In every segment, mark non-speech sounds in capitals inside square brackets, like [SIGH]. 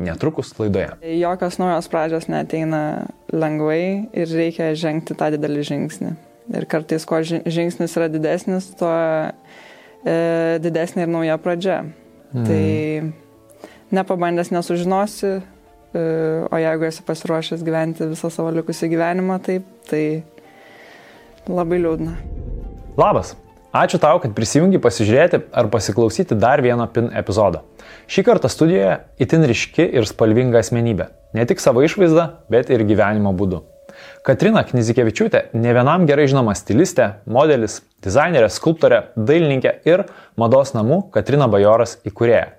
netrukus laidoje. Jokios naujos pradžios neteina lengvai ir reikia žengti tą didelį žingsnį. Ir kartais, kuo žingsnis yra didesnis, tuo e, didesnė ir nauja pradžia. Mm. Tai nepabandęs nesužinosi, e, o jeigu esi pasiruošęs gyventi visą savo likusį gyvenimą, taip, tai labai liūdna. Labas, ačiū tau, kad prisijungi pasižiūrėti ar pasiklausyti dar vieno PIN epizodo. Šį kartą studijoje itin ryški ir spalvinga asmenybė. Ne tik savo išvaizdą, bet ir gyvenimo būdu. Katrina Knizikevičiūtė ne vienam gerai žinoma stilistė, modelis, dizainerė, skulptorė, dailininkė ir mados namų Katrina Bajoras įkūrėja.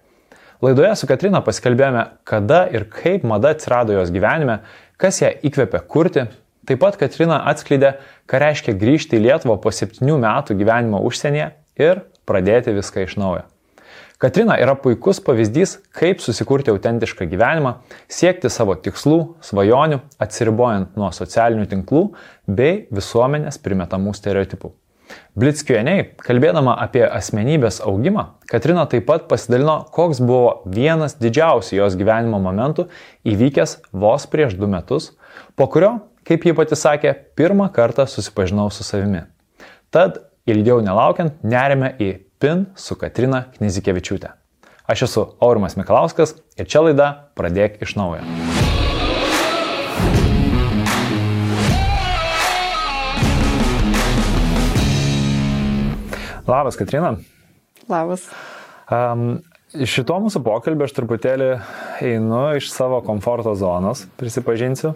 Laidoje su Katrina pasikalbėjome, kada ir kaip mada atsirado jos gyvenime, kas ją įkvėpė kurti. Taip pat Katrina atskleidė, ką reiškia grįžti į Lietuvą po septynių metų gyvenimo užsienyje ir pradėti viską iš naujo. Katrina yra puikus pavyzdys, kaip susikurti autentišką gyvenimą, siekti savo tikslų, svajonių, atsiribojant nuo socialinių tinklų bei visuomenės primetamų stereotipų. Blitzkieniai, kalbėdama apie asmenybės augimą, Katrina taip pat pasidalino, koks buvo vienas didžiausių jos gyvenimo momentų įvykęs vos prieš du metus, po kurio, kaip ji pati sakė, pirmą kartą susipažinau su savimi. Tad ilgiau nelaukiant, nerime į PIN su Katrina Knizikevičiūtė. Aš esu Aurimas Mikalauskas ir čia laida Pradėk iš naujo. Labas, Katrina. Labas. Um, šito mūsų pokalbio aš truputėlį einu iš savo komforto zonos, prisipažinsiu.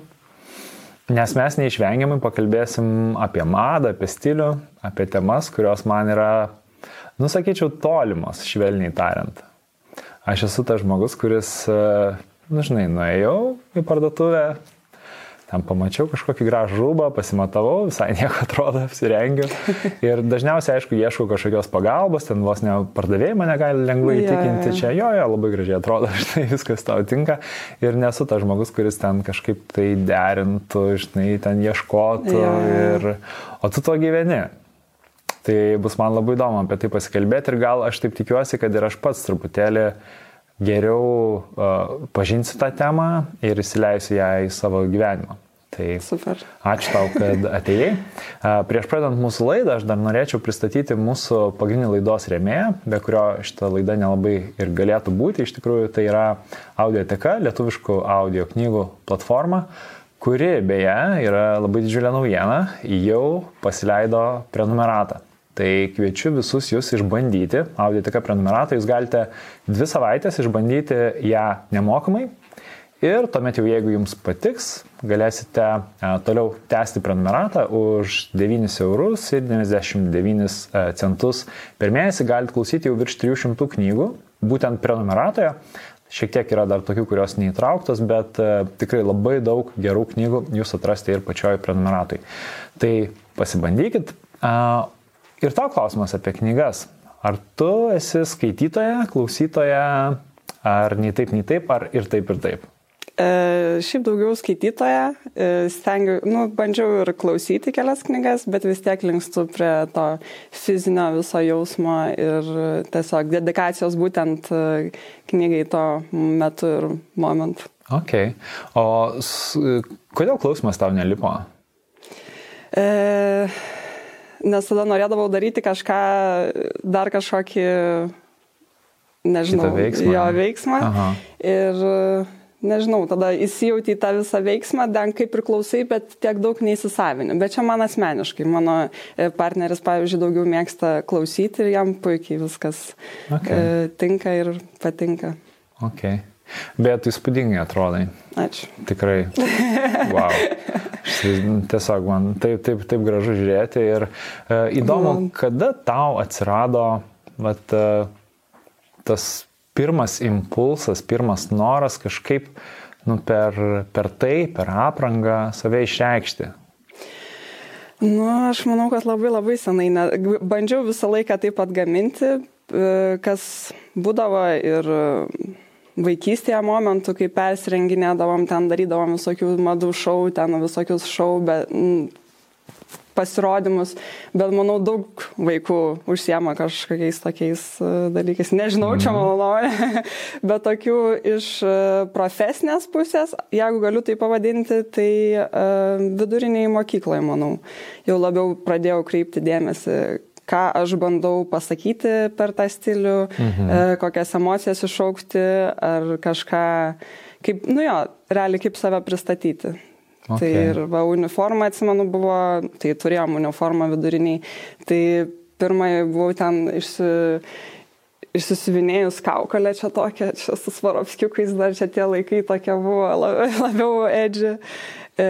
Nes mes neišvengiamai pakalbėsim apie madą, apie stilių, apie temas, kurios man yra nusakyčiau, tolimos, švelniai tariant. Aš esu tas žmogus, kuris, e, nu žinai, nuėjau į parduotuvę, ten pamačiau kažkokį gražų rūbą, pasimatavau, visai [LAUGHS] nieko atrodo, apsirengiu. Ir dažniausiai, aišku, ieškau kažkokios pagalbos, ten vos ne pardavėjai mane gali lengvai įtikinti, yeah. čia jo, jo, labai gražiai atrodo, [LAUGHS] štai viskas tau tinka. Ir nesu tas žmogus, kuris ten kažkaip tai derintų, žinai, ten ieškotų. Yeah. Ir... O tu to gyveni. Tai bus man labai įdomu apie tai pasikalbėti ir gal aš taip tikiuosi, kad ir aš pats truputėlį geriau uh, pažinsiu tą temą ir įsileisiu ją į savo gyvenimą. Tai Super. ačiū tau, kad [LAUGHS] atėjai. Prieš pradant mūsų laidą, aš dar norėčiau pristatyti mūsų pagrindinį laidos rėmėją, be kurio šita laida nelabai ir galėtų būti. Iš tikrųjų, tai yra audioteka, lietuviškų audio knygų platforma kuri beje yra labai didžiulė naujiena, jau pasileido prenumeratą. Tai kviečiu visus jūs išbandyti Audioteka prenumeratą. Jūs galite dvi savaitės išbandyti ją nemokamai. Ir tuomet jau jeigu jums patiks, galėsite e, toliau tęsti prenumeratą už 9 eurus ir 99 e, centus per mėnesį. Galite klausyti jau virš 300 knygų, būtent prenumeratoje. Šiek tiek yra dar tokių, kurios neįtrauktos, bet e, tikrai labai daug gerų knygų jūs atrasite ir pačioj prenumeratoj. Tai pasibandykit. Ir tau klausimas apie knygas. Ar tu esi skaitytoja, klausytoja, ar nei taip, nei taip, ar ir taip, ir taip? E, šiaip daugiau skaitytoja, e, stengiu, nu, bandžiau ir klausyti kelias knygas, bet vis tiek linkstu prie to fizinio viso jausmo ir tiesiog dedikacijos būtent e, knygai to metu ir momentu. Ok. O s, kodėl klausimas tau nelipo? E, nes tada norėdavau daryti kažką, dar kažkokį, nežinau, veiksmą. jo veiksmą. Aha. Ir nežinau, tada įsijauti į tą visą veiksmą, ten kaip priklausai, bet tiek daug neįsisavini. Bet čia man asmeniškai, mano e, partneris, pavyzdžiui, daugiau mėgsta klausyti ir jam puikiai viskas okay. E, tinka ir patinka. Okay. Bet įspūdingai atrodai. Ačiū. Tikrai. Wow. Tiesiog man taip, taip, taip gražu žiūrėti ir e, įdomu, mm. kada tau atsirado vat, e, tas pirmas impulsas, pirmas noras kažkaip nu, per, per tai, per aprangą save išreikšti. Nu, aš manau, kad labai labai senai, ne, bandžiau visą laiką taip atgaminti, e, kas būdavo ir vaikystėje momentų, kai persirenginėdavom, ten darydavom visokių madų šou, ten visokius šou, bet pasirodymus, bet manau daug vaikų užsiema kažkokiais tokiais e, dalykais. Nežinau, čia mhm. mano nuomonė, [LAUGHS] bet tokių iš e, profesinės pusės, jeigu galiu tai pavadinti, tai uh, viduriniai mokyklai, manau, jau labiau pradėjau kreipti dėmesį ką aš bandau pasakyti per tą stilių, mhm. e, kokias emocijas iššaukti, ar kažką, kaip, nu jo, realiai kaip save pristatyti. Tai okay. Tai ir va, uniforma, atsimenu, buvo, tai turėjom uniformą viduriniai. Tai pirmąjį buvau ten išsi, išsisivinėjus kaukolę čia tokia, čia su svarovskiukais dar čia tie laikai tokie buvo labiau, labiau edži. E,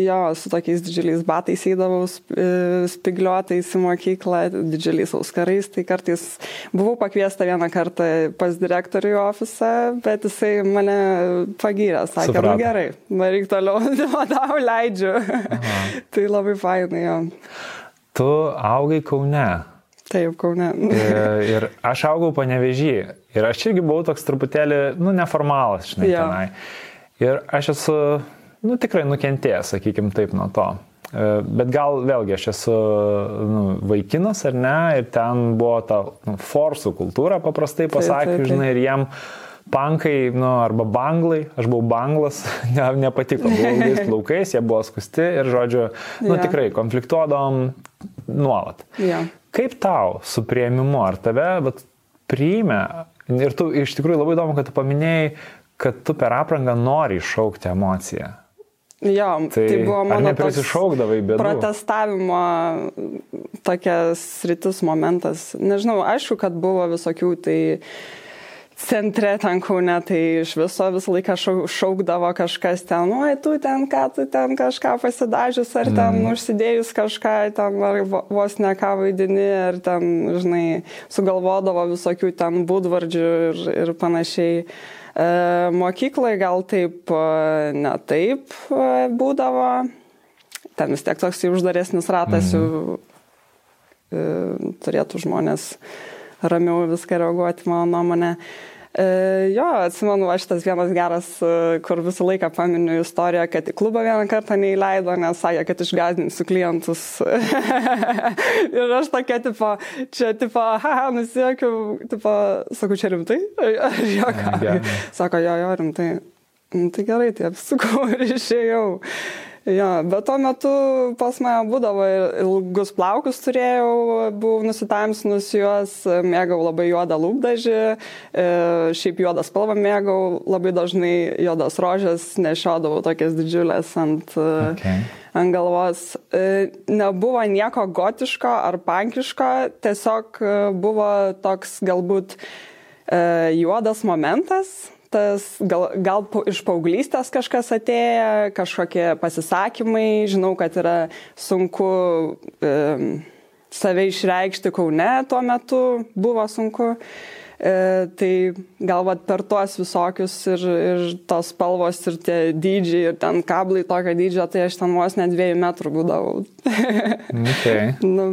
jo, su tokiais didžiuliais batais eidavau, e, spigliuotais į mokyklą, didžiuliais auskarais, tai kartais buvau pakviesta vieną kartą pas direktorių į ofisą, bet jisai mane pagyrė, sakė, Suprato. nu gerai, varyk toliau, [LAUGHS] tau leidžiu. Aha. [LAUGHS] tai labai fainai jo. Tu augai Kaune. Taip, Kaune. ir, ir aš augau panevežį. Ir aš irgi buvau toks truputėlį, nu, neformalas, žinai, ja. tenai. Ir aš esu nu, tikrai nukentėjęs, sakykim taip, nuo to. E, bet gal vėlgi aš esu nu, vaikinas ar ne, ir ten buvo ta nu, forsų kultūra, paprastai pasakius, žinai, ir jiem pankai, nu, arba banglai, aš buvau banglas, [LAUGHS] ne, nepatiko, buvau ilgais [LAUGHS] plaukais, jie buvo skusti ir, žodžiu, nu, ja. tikrai konfliktuodom nuolat. Ja. Kaip tau su prieimimu, ar tave vat, priėmė, ir tu iš tikrųjų labai įdomu, kad tu paminėjai, kad tu per aprangą nori iššaukti emociją. Jo, tai, tai buvo mano prisišaukdavai, bet. Protestavimo tokias rytis momentas. Nežinau, aišku, kad buvo visokių tai centre ten kaune, tai iš viso visą laiką šaukdavo kažkas ten, oi, tu ten ką, tu ten kažką pasidažius, ar ten mm. užsidėjus kažką, ten ar vos ne ką vaidini, ar ten, žinai, sugalvodavo visokių ten būdvardžių ir, ir panašiai. E, Mokyklai gal taip, e, ne taip e, būdavo. Ten vis tiek toks uždaresnis ratas, mhm. jau turėtų žmonės ramiau viską reaguoti, mano nuomonė. E, jo, atsimenu, aš tas vienas geras, e, kur visą laiką paminiu istoriją, kad į klubą vieną kartą neįleido, nes sakė, kad išgazdinsiu klientus. [LAUGHS] ir aš tokia, tipo, čia, tipo, haha, nusiekiu, tipo, sakau, čia rimtai? Ar jo ką? Sako, jo, jo, rimtai. Nu, tai gerai, tai apsukau [LAUGHS] ir išėjau. Jo, bet tuo metu pas mane būdavo ilgus plaukus turėjau, buvau nusitamsinus juos, mėgau labai juodą lūpdažį, e, šiaip juodą spalvą mėgau, labai dažnai juodas rožės nešiodavau tokias didžiulės ant, e, okay. ant galvos. E, nebuvo nieko gotiško ar pankiško, tiesiog buvo toks galbūt juodas momentas tas gal, gal iš paauglystės kažkas atėjo, kažkokie pasisakymai, žinau, kad yra sunku e, save išreikšti Kaune tuo metu, buvo sunku. E, tai galbūt per tuos visokius ir, ir tos spalvos ir tie dydžiai ir ten kablai tokio dydžio, tai aš ten vos net dviejų metrų būdavau. okay. [LAUGHS] nu,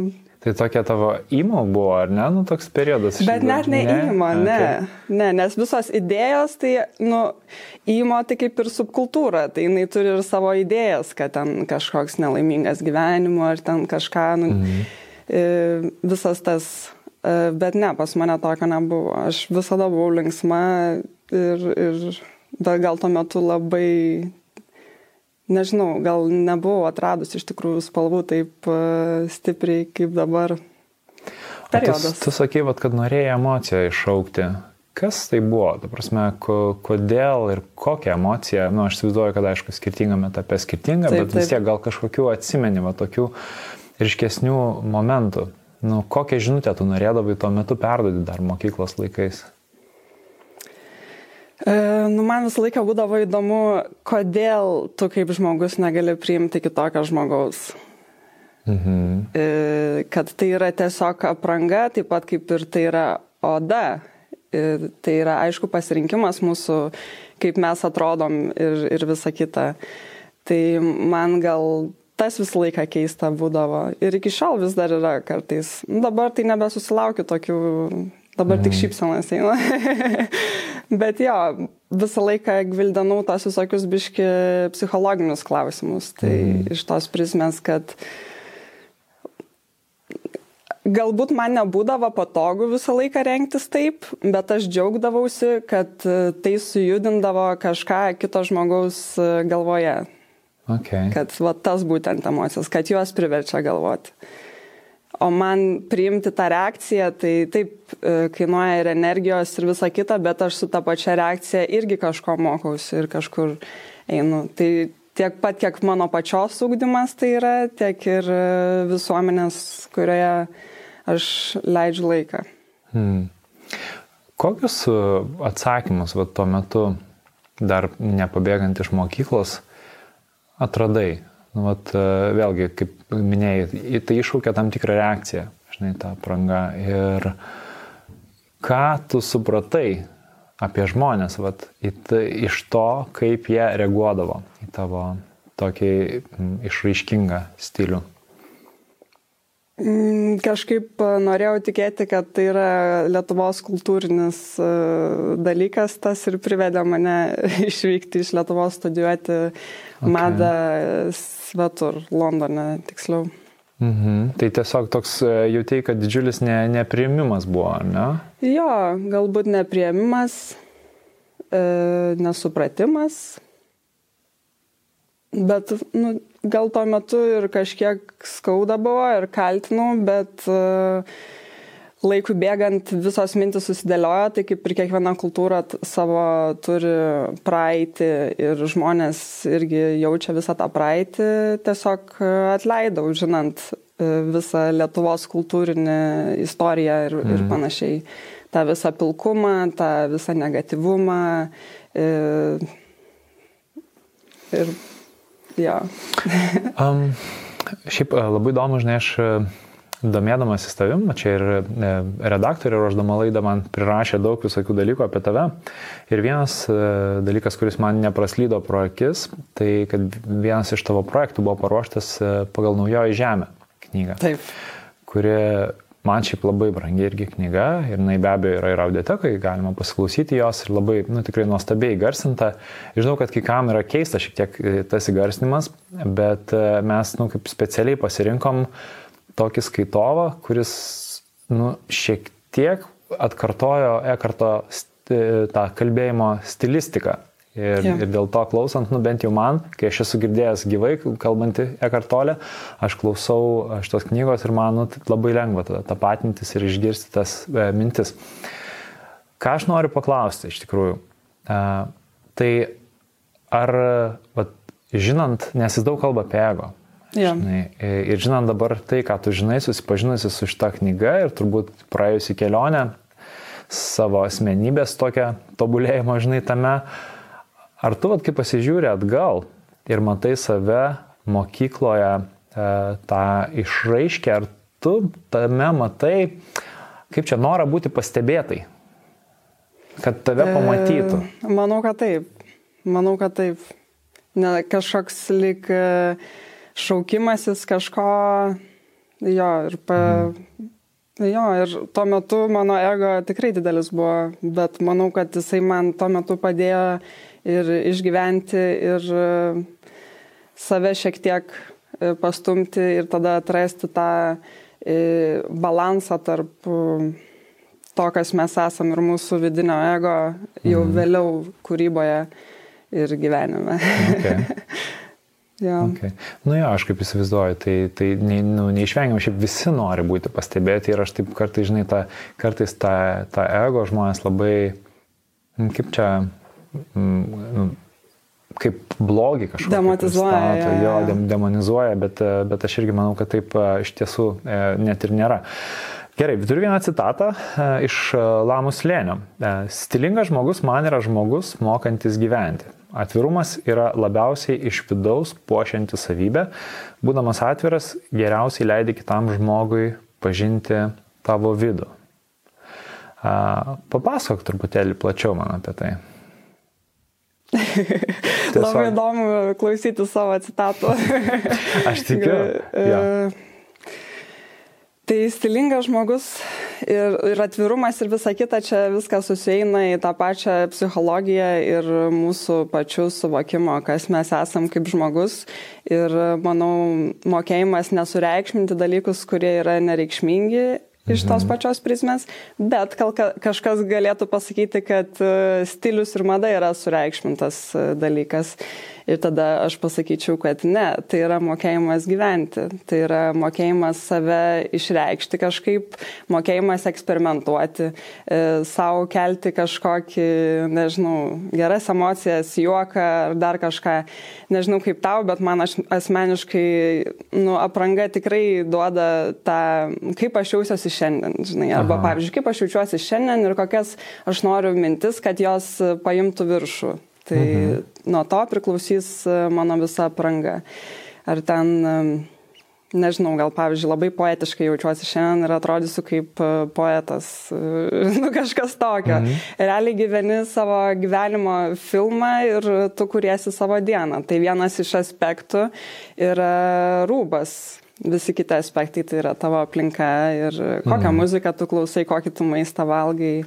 Tai tokia tavo įmo buvo, ar ne, nu toks periodas? Bet net ne, ne įmo, ne, okay. ne, nes visos idėjos, tai, nu, įmo tai kaip ir subkultūra, tai jinai turi ir savo idėjas, kad ten kažkoks nelaimingas gyvenimo, ar ten kažką, nu, mhm. visas tas, e, bet ne, pas mane tokio nebuvo, aš visada buvau linksma ir, ir gal tuo metu labai nežinau, gal nebuvau atradus iš tikrųjų spalvų taip e, stipriai kaip dabar. Periodas. Tu, tu sakai, vat, kad norėjai emociją iššaukti. Kas tai buvo? Ta prasme, ko, kodėl ir kokią emociją, na, nu, aš įsivaizduoju, kad aišku, skirtingame etape skirtinga, taip, bet taip. vis tiek gal kažkokių atsimenimą, tokių ryškesnių momentų. Nu, kokią žinutę tu norėdavai tuo metu perduoti dar mokyklos laikais? E, nu, man visą laiką būdavo įdomu, kodėl tu kaip žmogus negali priimti kitokio žmogaus. Mhm. E, kad tai yra tiesiog apranga, taip pat kaip ir tai yra oda. Ir tai yra aišku pasirinkimas mūsų, kaip mes atrodom ir, ir visa kita. Tai man gal tas visą laiką keista būdavo. Ir iki šiol vis dar yra kartais. Dabar tai nebesusilaukiu tokių Dabar tik mhm. šypsenas eina. [LAUGHS] Bet jo, visą laiką gvildenau tos visokius biški psichologinius klausimus. Tai mm. iš tos prizmės, kad galbūt man nebūdavo patogu visą laiką rengtis taip, bet aš džiaugdavausi, kad tai sujudindavo kažką kito žmogaus galvoje. Okay. Kad va, tas būtent emocijos, kad juos priverčia galvoti. O man priimti tą reakciją, tai taip e, kainuoja ir energijos ir visa kita, bet aš su ta pačia reakcija irgi kažko mokausi ir kažkur einu. Tai tiek pat, kiek mano pačios ūkdymas tai yra, tiek ir e, visuomenės, kurioje aš leidžiu laiką. Hmm. Kokius e, atsakymus va, tuo metu, dar nepabėgant iš mokyklos, atradai? Nu, vat, e, vėlgi, kaip minėjai, tai iššaukia tam tikrą reakciją, žinai, tą prangą. Ir ką tu supratai apie žmonės, vat, iš to, kaip jie reaguodavo į tavo tokį išraiškingą stilių? Mm, kažkaip e, norėjau tikėti, kad tai yra Lietuvos kultūrinis e, dalykas, tas ir privedė mane [LAUGHS] išvykti iš Lietuvos studijuoti okay. madą svetur, Londone tiksliau. Mhm. Tai tiesiog toks e, jautėjai, kad didžiulis ne, nepriėmimas buvo, ne? Jo, galbūt nepriėmimas, e, nesupratimas, bet nu, gal tuo metu ir kažkiek skauda buvo ir kaltinau, bet e, laikui bėgant visos mintis susidėliojo, tai kaip ir kiekviena kultūra savo turi praeitį ir žmonės irgi jaučia visą tą praeitį, tiesiog atleidau, žinant e, visą Lietuvos kultūrinį istoriją ir, mm. ir mhm. panašiai. Ta visą pilkumą, tą visą negativumą. Ir, e, ir jo. [LAUGHS] um, šiaip labai įdomu, žinai, aš domėdamasis tavim, čia ir e, redaktorė ruoždama laidą man prirašė daug visokių dalykų apie tave. Ir vienas e, dalykas, kuris man nepraslydo pro akis, tai kad vienas iš tavo projektų buvo paruoštas e, pagal Naujoji Žemė knygą. Taip. Kuri man šiaip labai brangi irgi knyga ir jinai be abejo yra ir audiotekai, galima pasiklausyti jos ir labai, nu, tikrai nuostabiai garsinta. Žinau, kad kai kam yra keista šiek tiek tas įgarsinimas, bet mes, nu, kaip specialiai pasirinkom uh, tokį skaitovą, kuris nu, šiek tiek atkartojo Ekarto tą kalbėjimo stilistiką. Ir, ja. ir dėl to klausant, nu bent jau man, kai aš esu girdėjęs gyvai, kalbantį Ekartolę, aš klausau šitos knygos ir man nu, labai lengva tada tapatintis ir išgirsti tas e, mintis. Ką aš noriu paklausti iš tikrųjų, e, tai ar, va, žinant, nes jis daug kalba apie ego, Ja. Žinai, ir žinant dabar tai, ką tu žinai, susipažinusi su šitą knygą ir turbūt praėjusi kelionę savo asmenybės tokią tobulėjimo, žinai, tame, ar tu, vat, kai pasižiūri atgal ir matai save mokykloje e, tą išraiškę, ar tu tame matai, kaip čia norą būti pastebėtai, kad tave e, pamatytų? E, manau, kad taip. Manau, kad taip. Ne, kažkoks lik... E, šaukimasis kažko, jo, ir, pa, mm. jo, ir tuo metu mano ego tikrai didelis buvo, bet manau, kad jisai man tuo metu padėjo ir išgyventi, ir e, save šiek tiek e, pastumti ir tada atrasti tą e, balansą tarp to, kas mes esame ir mūsų vidinio ego jau mm. vėliau kūryboje ir gyvenime. Okay. [LAUGHS] Ja. Okay. Nu jo, aš kaip įsivaizduoju, tai, tai nu, neišvengiamai, šiaip visi nori būti pastebėti ir aš taip kartais, žinai, ta, kartais tą, ego žmonės labai, nu, kaip čia, nu, kaip blogį kažkokį. Demonizuoja. Ja, jo, dem, demonizuoja, bet, bet aš irgi manau, kad taip iš tiesų e, net ir nėra. Gerai, turiu vieną citatą e, iš Lamus Lėnio. E, stilingas žmogus man yra žmogus mokantis gyventi. Atvirumas yra labiausiai iš vidaus puošianti savybė. Būdamas atviras, geriausiai leidi kitam žmogui pažinti tavo vidų. Papasakok truputėlį plačiau man apie tai. [LAUGHS] Tiesiog... Labai įdomu klausyti savo citatų. Aš tikiu. ja. Tai stilingas žmogus ir, ir atvirumas ir visa kita, čia viskas susieina į tą pačią psichologiją ir mūsų pačių suvokimo, kas mes esam kaip žmogus. Ir manau, mokėjimas nesureikšminti dalykus, kurie yra nereikšmingi iš tos mhm. pačios prizmės, bet gal kažkas galėtų pasakyti, kad e, stilius ir mada yra sureikšmintas e, dalykas. Ir tada aš pasakyčiau, kad ne, tai yra mokėjimas gyventi, tai yra mokėjimas save išreikšti kažkaip, mokėjimas eksperimentuoti, e, savo kelti kažkokį, nežinau, geras emocijas, juoką ar dar kažką. Nežinau kaip tau, bet man aš asmeniškai, nu, apranga tikrai duoda tą, kaip aš jausiuosi šiandien, žinai, arba, Aha. pavyzdžiui, kaip aš jaučiuosi šiandien ir kokias aš noriu mintis, kad jos paimtų viršų. Tai mhm. nuo to priklausys e, mano visa apranga. Ar ten, e, nežinau, gal pavyzdžiui, labai poetiškai jaučiuosi šiandien ir atrodysiu kaip e, poetas, [LAUGHS] nu kažkas tokio. Mhm. Realiai gyveni savo gyvenimo filmą ir tu kuriesi savo dieną. Tai vienas iš aspektų yra rūbas visi kiti aspektai tai yra tavo aplinka ir kokią mm. muziką tu klausai, kokį tu maistą valgai.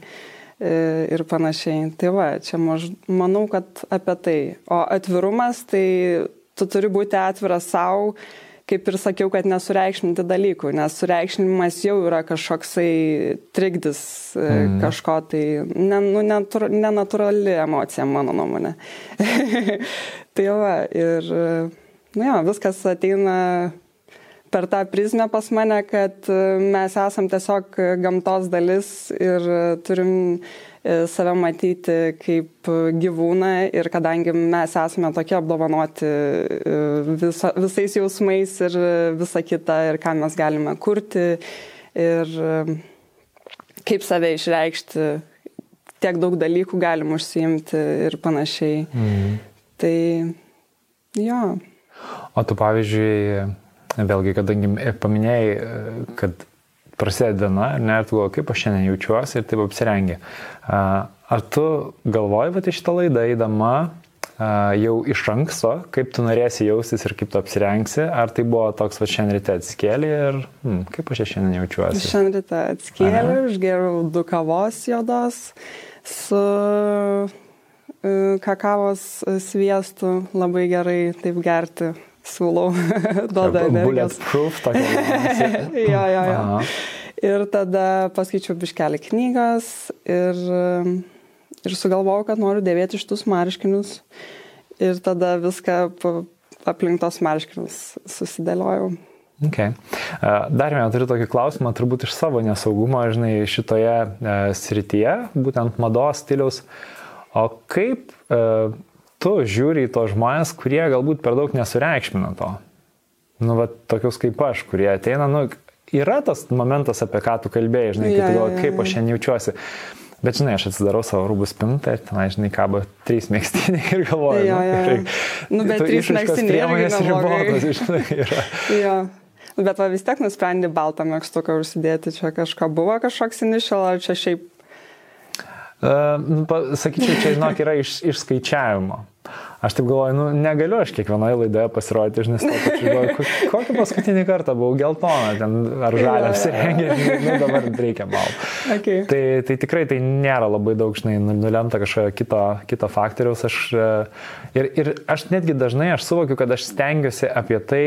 E, ir panašiai. Tai va, čia maž, manau, kad apie tai. O atvirumas, tai tu turi būti atviras savo, kaip ir sakiau, kad nesureikšminti dalykų, nes sureikšminimas jau yra kažkoksai trikdis mm. kažko, tai nenatūrali ne, ne, ne emocija, mano nuomonė. [LAUGHS] tai va, ir, nu jo, viskas ateina per tą prizmę pas mane, kad e, mes esam tiesiog gamtos dalis ir turim e, save matyti kaip gyvūną ir kadangi mes esame tokie apdovanoti e, visa, visais jausmais ir visa kita ir ką mes galime kurti ir kaip save išreikšti, tiek daug dalykų galim užsiimti ir panašiai. Mm. Tai jo. O tu pavyzdžiui, vėlgi, kadangi paminėjai, kad prasideda diena, ir tu galvoji, kaip aš šiandien jaučiuosi ir taip apsirengi. Ar tu galvoji, kad iš tą laidą eidama jau iš anksto, kaip tu norėsi jaustis ir kaip tu apsirengsi, ar tai buvo toks, va šiandien ryte atskėlė ir hmm, kaip aš šiandien jaučiuosi? Šiandien ryte atskėlė, užgeriau du kavos jodos su kakavos sviestu, labai gerai taip gerti siūlau, [LAUGHS] duoda energijos. Bulletproof, [LAUGHS] tokia. jo, jo, jo. Aha. Ir tada paskaičiau biškelį knygas ir, ir sugalvojau, kad noriu dėvėti šitus marškinius. Ir tada viską aplink tos marškinius susidėliojau. Okay. Dar vieną turiu tokį klausimą, turbūt iš savo nesaugumo, žinai, šitoje e, srityje, būtent mados stiliaus. O kaip e, tu žiūri į tos žmonės, kurie galbūt per daug nesureikšmina to. Nu, va, tokius kaip aš, kurie ateina, nu, yra tas momentas, apie ką tu kalbėjai, žinai, ja, kaip, ja, ja, kaip aš šiandien jaučiuosi. Bet žinai, aš atsidarau savo rūbų spintą ir ten, žinai, kabo trys mėgstiniai ir galvoju. Jo, jo. Nu, nu, bet trys mėgstiniai priemonės ribotos, žinai, yra. jo. Bet va vis tiek nusprendė baltą mėgstuką užsidėti, čia kažką buvo kažkoks initial, ar čia šiaip sakyčiau, čia, žinok, yra iš, išskaičiavimo. Aš taip galvoju, nu, negaliu aš kiekvienoje laidoje pasirodyti, žinai, galvoju, kokį paskutinį kartą buvau geltona, ten, ar žalia apsirengę, nu, dabar reikia balų. Okay. Tai, tai tikrai tai nėra labai daug, žinai, nu, nulemta kažkokio kito, kito faktoriaus. Aš, e, ir, ir aš netgi dažnai aš suvokiu, kad aš stengiuosi apie tai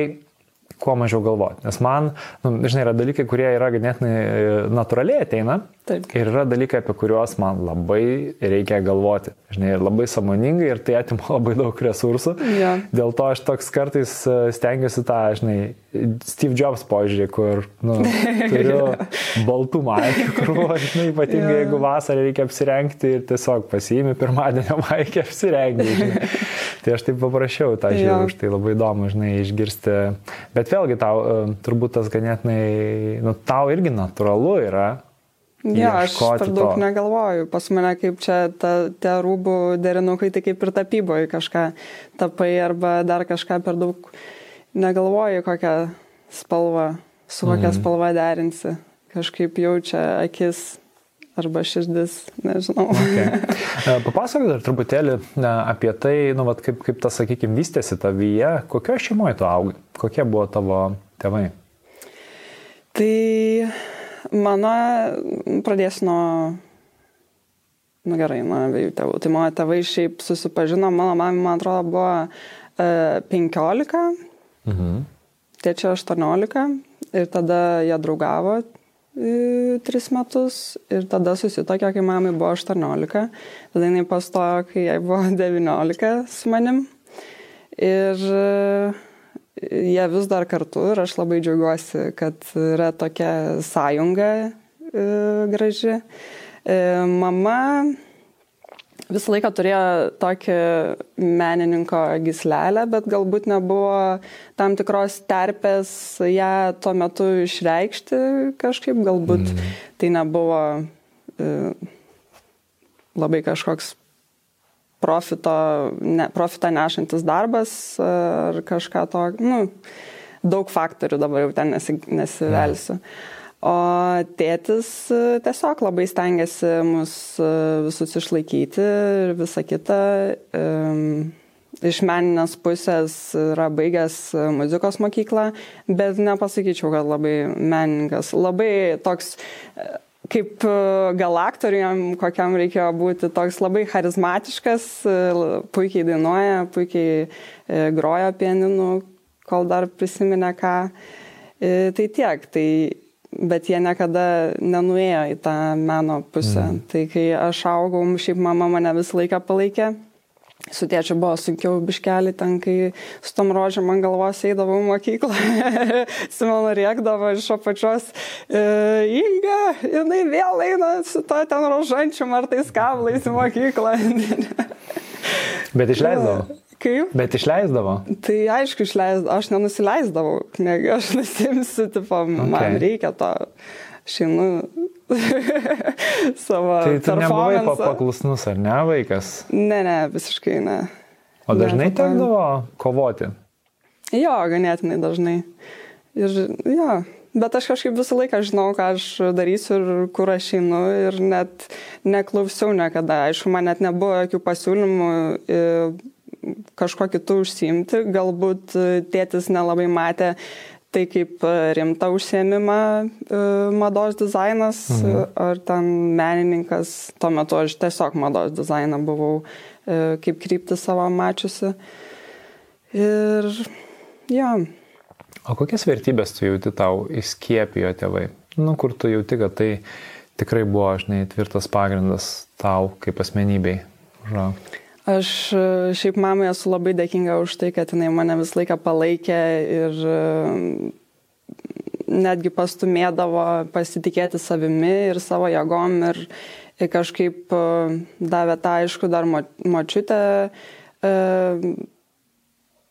kuo mažiau galvoti. Nes man, nu, žinai, yra dalykai, kurie yra ganėtinai e, natūraliai ateina, Taip. Ir yra dalykai, apie kuriuos man labai reikia galvoti. Žinai, ir labai samoningai, ir tai atima [LAUGHS] labai daug resursų. Ja. Dėl to aš toks kartais e, stengiuosi tą, žinai, Steve Jobs požiūrį, kur nu, [LAUGHS] turiu baltų maikių, kur, žinai, [LAUGHS] ypatingai ja. jeigu vasarą reikia apsirengti ir tiesiog pasiimi pirmadienio maikį apsirengti. Žinai. Tai aš taip paprašiau tą žiūrį, ja. už tai labai įdomu, žinai, išgirsti. Bet vėlgi tau e, turbūt tas ganėtinai, nu, tau irgi natūralu yra Jo, aš per daug to. negalvoju. Pas mane kaip čia ta, tie rūbų derinukai, tai kaip ir tapyboje kažką tapai arba dar kažką per daug negalvoju, kokią spalvą, su kokia mm. spalva derinsi. Kažkaip jaučia akis arba širdis, nežinau. Okay. [LAUGHS] E, papasakok dar truputėlį e, apie tai, nu, vat, kaip, kaip tas, sakykime, vystėsi tavyje, kokio šeimoje tu augai, kokie buvo tavo tėvai? Tai Mano, pradėsiu nuo, nu gerai, nuo abiejų tėvų. Tai mano tėvai šiaip susipažino, mano mamai, man atrodo, buvo e, 15, mhm. tėčia 18 ir tada jie draugavo e, tris metus ir tada susitokė, kai mamai buvo 18, tada jinai pastojo, kai jai buvo [LAUGHS] 19 su manim. Ir jie vis dar kartu ir aš labai džiaugiuosi, kad yra tokia sąjunga e, graži. E, mama visą laiką turėjo tokį menininko gislelę, bet galbūt nebuvo tam tikros terpės ją tuo metu išreikšti kažkaip, galbūt mm. tai nebuvo e, labai kažkoks profito, ne, profitą nešantis darbas ar kažką to, nu, daug faktorių dabar jau ten nesi, nesivelsiu. O tėtis tiesiog labai stengiasi mus visus išlaikyti ir visa kita. Iš meninės pusės yra baigęs muzikos mokyklą, bet nepasakyčiau, kad labai menininkas. Labai toks kaip e, gal aktoriam, kokiam reikėjo būti toks labai charizmatiškas, e, puikiai dainuoja, puikiai e, groja pianinu, kol dar prisiminė ką. Tai tiek, tai, bet jie niekada nenuėjo į tą meno pusę. Mm. Tai kai aš augau, šiaip mama mane visą laiką palaikė Su tėčiu buvo sunkiau biškelį, ten kai su tom rožėm ant galvos eidavau mokyklą, [LAUGHS] Simona rėkdavo iš apačios, e, Inga, jinai vėl eina su to ten rožančium ar tais kablais į mokyklą. [LAUGHS] Bet išleisdavo. Kaip? Bet išleisdavo. Tai aišku, išleisdavo, aš nenusileisdavau, negi aš nusimsiu, tipo, okay. man reikia to. Šeinu [LAUGHS] savo. Tai tu nebuvai paklusnus, ar ne, vaikas? Ne, ne, visiškai ne. O dažnai ne, tekdavo kovoti? Jo, ganėtinai dažnai. Ir jo, bet aš kažkaip visą laiką žinau, ką aš darysiu ir kur aš einu ir net neklausiau niekada. Aišku, man net nebuvo jokių pasiūlymų e, kažko kitų užsiimti. Galbūt tėtis nelabai matė tai kaip e, rimtą užsiemimą e, mados dizainas mhm. ar ten menininkas. Tuo metu aš tiesiog mados dizainą buvau e, kaip krypti savo mačiusi. Ir jo. O kokias vertybės tu jauti tau įskiepijo tėvai? Nu, kur tu jauti, kad tai tikrai buvo, žinai, tvirtas pagrindas tau kaip asmenybei užaugti? Aš e, šiaip mamai esu labai dėkinga už tai, kad jinai mane visą laiką palaikė ir e, netgi pastumėdavo pasitikėti savimi ir savo jėgom ir, ir kažkaip e, davė tą aišku dar mo, močiutę. E,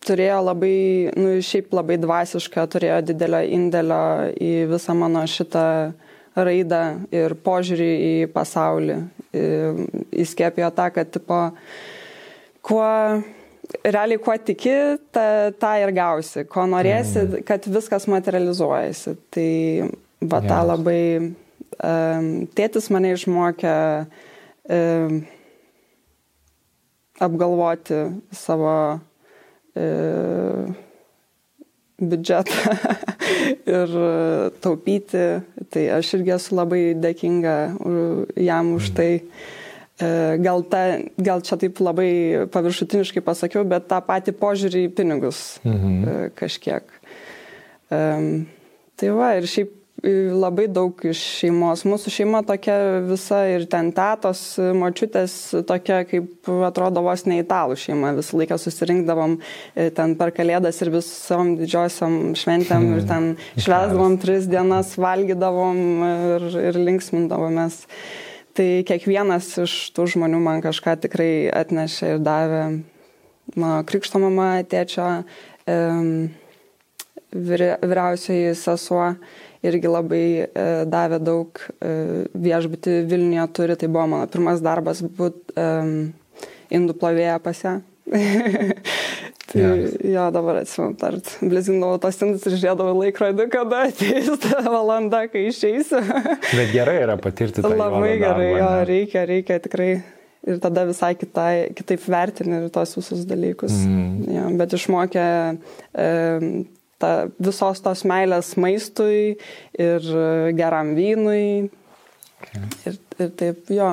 turėjo labai, nu šiaip labai dvasišką, turėjo didelio indėlio į visą mano šitą raidą ir požiūrį į pasaulį. Įskėpėjo tą, kad tipo, kuo realiai kuo tiki, tą, tą ir gausi. Ko norėsi, mm. kad viskas materializuojasi. Tai va tą labai um, tėtis mane išmokė um, apgalvoti savo um, biudžetą [LAUGHS] ir taupyti. Tai aš irgi esu labai dėkinga jam už mm. tai. Mm gal, ta, gal čia taip labai paviršutiniškai pasakiau, bet tą patį požiūrį į pinigus mhm. E, kažkiek. Um, tai va, ir šiaip labai daug iš šeimos. Mūsų šeima tokia visa ir ten tetos, močiutės tokia, kaip atrodo vos ne italų šeima. Visą laiką susirinkdavom e, ten per kalėdas ir visom didžiosiam šventėm ir ten [LAUGHS] švesdavom tris dienas, valgydavom ir, ir linksmindavomės. Tai kiekvienas iš tų žmonių man kažką tikrai atnešė ir davė. Mano krikšto mama, tėčio, vyriausioji sesuo irgi labai e, davė daug e, viešbutį Vilniuje turi. Tai buvo mano pirmas darbas būti indų plovėja pas ją. [LAUGHS] Tai yes. jo, dabar atsimenu, tart, blizindavau tos indus ir žiūrėdavau laikrodį, kada ateis ta valanda, kai išeisiu. [LAUGHS] Bet gerai yra patirti tą. Labai gerai, darbą, jo, ne? reikia, reikia tikrai. Ir tada visai kitai, kitaip vertini ir tos visus dalykus. Mm. Jo, bet išmokė e, ta, visos tos meilės maistui ir geram vynui. Okay. Ir, ir taip, jo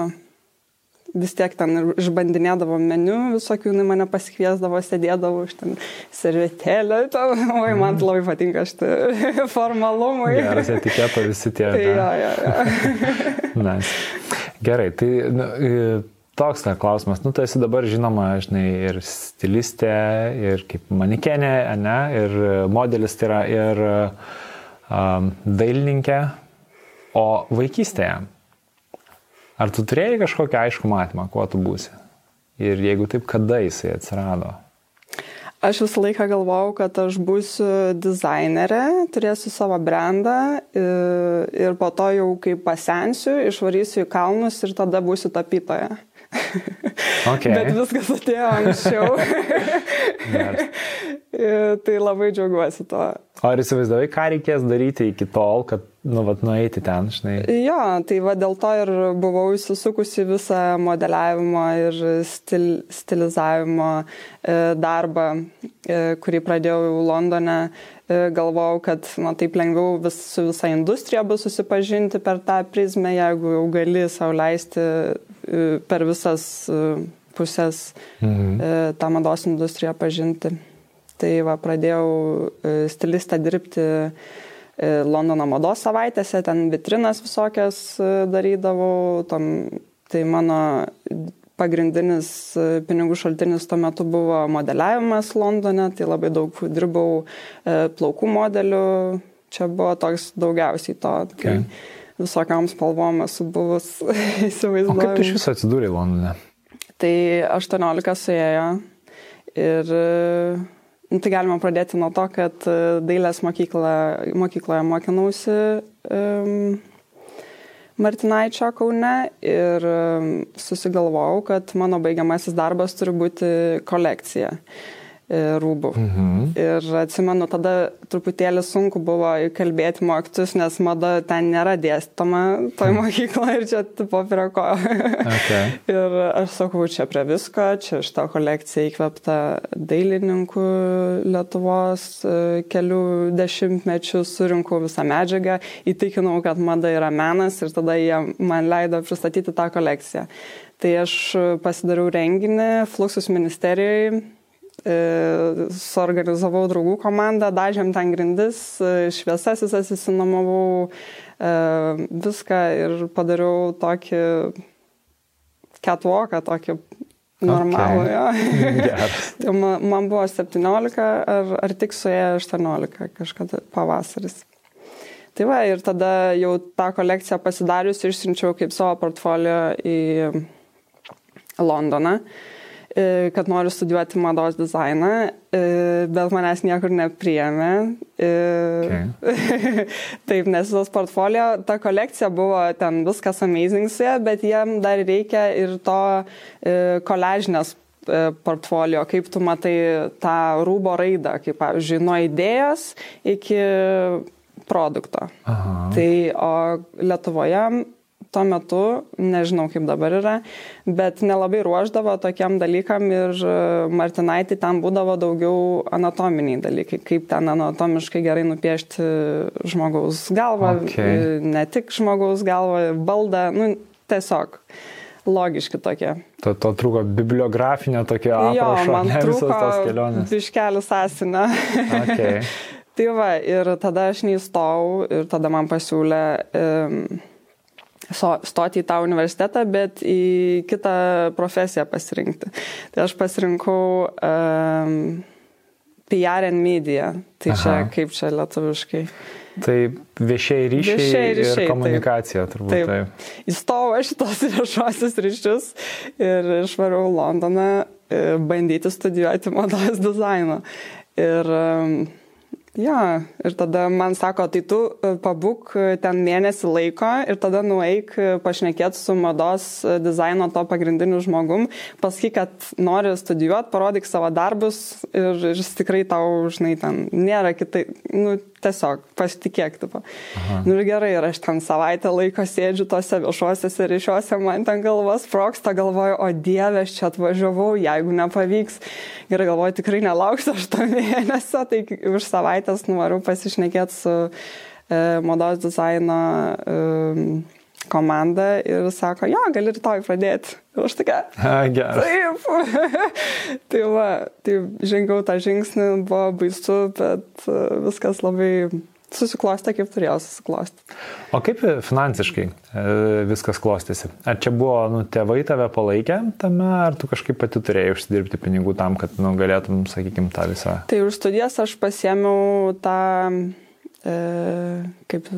vis tiek ten išbandinėdavo meniu visokių, jinai mane pasikviesdavo, sėdėdavo iš ten servetėlę, oi, man mhm. labai patinka šitie [LAUGHS] formalumai. Geras etiketo visi tie. Tai, ja, ja, ja. nice. Gerai, tai nu, toks na, klausimas, nu, tu esi dabar žinoma, žinai, ir stilistė, ir kaip manikenė, ne, ir modelis tai yra, ir um, dailininkė, o vaikystėje Ar tu turėjai kažkokią aišku matymą, kuo tu būsi? Ir jeigu taip, kada jisai atsirado? Aš visą laiką galvojau, kad aš būsiu dizainerė, turėsiu savo brandą ir po to jau kai pasensiu, išvarysiu į kalnus ir tada būsiu tapytoja. Okay. [LAUGHS] Bet viskas atėjo anksčiau. Tai labai džiaugiuosi to. O ar įsivaizdavai, ką reikės daryti iki tol, kad, nu, vat, nueiti ten, žinai? Jo, tai va dėl to ir buvau įsisukusi visą modeliavimo ir stil, stilizavimo e, darbą, e, kurį pradėjau jau Londone. E, galvojau, kad na, taip lengviau vis, su visa industrija bus susipažinti per tą prizmę, jeigu jau gali sauliaisti e, per visas e, pusės mhm. tą mados industriją pažinti. Tai va, pradėjau stilistą dirbti Londono mados savaitėse, ten vitrinas visokias darydavau, tom, tai mano pagrindinis pinigų šaltinis tuo metu buvo modeliavimas Londone, tai labai daug dirbau plaukų modelių, čia buvo toks daugiausiai to. Okay. Visokiam spalvom esu buvus [LAUGHS] įsivaizduoju. Kaip tu iš viso atsidūrė Londone? Tai 18 suėjo ir tai galima pradėti nuo to, kad e, dailės mokykla, mokykloje mokinausi um, Martinaičio Kaune ir susigalvojau, kad mano baigiamasis darbas turi būti kolekcija. E, rūbų. Mhm. Ir atsimenu, tada truputėlį sunku buvo įkalbėti mokytus, nes mada ten nėra dėstoma toj mhm. mokykloje ir čia tipo prie ko. Okay. [LAUGHS] ir aš sakau, čia prie visko, čia šitą kolekciją įkvepta dailininkų Lietuvos e, kelių dešimtmečių, surinkau visą medžiagą, įtikinau, kad mada yra menas ir tada jie man leido pristatyti tą kolekciją. Tai aš pasidariau renginį Fluxus ministerijoje E, suorganizavau draugų komandą, dažėm ten grindis, e, šviesas visas įsinomavau, e, viską ir padariau tokį catwalką, tokį normalų. Okay. [LAUGHS] tai man, man buvo 17 ar, ar tik suėjo 18 kažkada pavasaris. Tai va, ir tada jau tą kolekciją pasidarius išsiunčiau kaip savo portfolio į Londoną. Uh, E, kad noriu studijuoti mados dizainą, e, bet manęs niekur nepriemė. E, okay. [LAUGHS] Taip, nes tas portfolio, ta kolekcija buvo ten viskas amazing su ja, bet jiem dar reikia ir to koležinės portfolio, kaip tu matai tą rūbo raidą, kaip pavyzdžiui, nuo idėjos iki produkto. Aha. Tai o Lietuvoje tuo metu, nežinau kaip dabar yra, bet nelabai ruoždavo tokiam dalykam ir e, Martinaitį ten būdavo daugiau anatominiai dalykai, kaip ten anatomiškai gerai nupiešti žmogaus galvą, okay. E, ne tik žmogaus galvą, baldą, nu tiesiog logiški tokie. To, to trūko bibliografinio tokio aprašo, jo, man ne trūko tos kelionės. Biškelis asinę. okay. [LAUGHS] tai va, ir tada aš neįstojau ir tada man pasiūlė um, stoti į tą universitetą, bet į kitą profesiją pasirinkti. Tai aš pasirinkau um, PR and media. Tai Aha. čia kaip čia lietuviškai. Tai viešiai ryšiai, viešiai ryšiai ir komunikacija taip. turbūt. Taip. taip. Įstojau aš šitos [LAUGHS] viešuosius ryšius ir išvarau Londoną e, bandyti studijuoti mados dizainą. Ir um, Jo, ir tada man sako, tai tu e, pabūk e, ten mėnesį laiko ir tada nueik e, pašnekėti su mados dizaino to pagrindiniu žmogum, pasakyk, kad nori studijuoti, parodyk savo darbus ir, ir tikrai tau, žinai, ten nėra kitai, nu, tiesiog pasitikėk, tipo. Nu ir gerai, ir aš ten savaitę laiko sėdžiu tose viešuosiuose ryšiuose, man ten galvas proksta, galvoju, o dieve, aš čia atvažiavau, jeigu nepavyks. Gerai, galvoju, tikrai nelauksiu aš to [LAUGHS] mėnesio, tai už savaitės noriu pasišnekėti su e, modos dizaino e, komanda ir sako, jo, gali rytoj pradėti. Ir aš tokia. Gerai. Taip. [LAUGHS] tai va, tai žengiau tą žingsnį, buvo baisu, bet e, viskas labai susiklostė, kaip turėjo susiklosti. O kaip finansiškai e, viskas klostėsi? Ar čia buvo, nu, tėvai tave palaikė tame, ar tu kažkaip pati turėjai užsidirbti pinigų tam, kad, nu, galėtum, sakykime, tą visą? Tai už studijas aš pasiemiau tą, e, kaip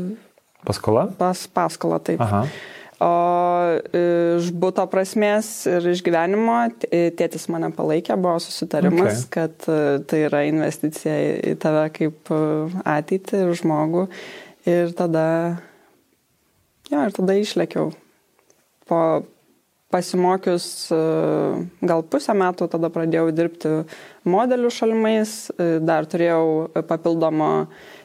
Paskola? Pas paskolą, taip. Aha. O iš būto prasmės ir iš gyvenimo tėtis mane palaikė, buvo susitarimas, okay. kad e, tai yra investicija į tave kaip e, ateitį ir žmogų. Ir tada, jo, ir tada išlėkiau. Po pasimokius e, gal pusę metų, tada pradėjau dirbti modelių šalmais, dar turėjau papildomą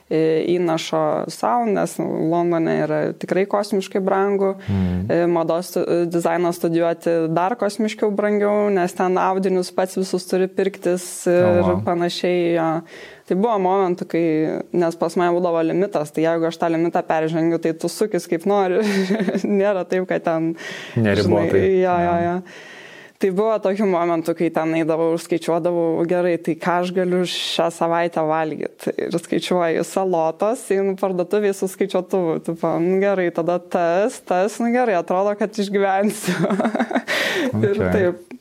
įnašo savo, nes Londone yra tikrai kosmiškai brangu, mm. mados dizainą studijuoti dar kosmiškiau brangiau, nes ten audinius pats visus turi pirktis ir oh, wow. panašiai. Ja. Tai buvo momentų, kai, nes pas mane būdavo limitas, tai jeigu aš tą limitą peržengiu, tai tu sukis kaip nori. [LAUGHS] Nėra taip, kad ten... Neribotai. Ja, ja, ja. Tai buvo tokių momentų, kai ten eidavau ir skaičiuodavau, gerai, tai ką aš galiu šią savaitę valgyti. Ir skaičiuoju salotos, einu parduotuvėje su skaičiuotuvu. Tipo, nu, gerai, tada tas, tas, nu gerai, atrodo, kad išgyvensiu. okay. [LAUGHS] ir taip.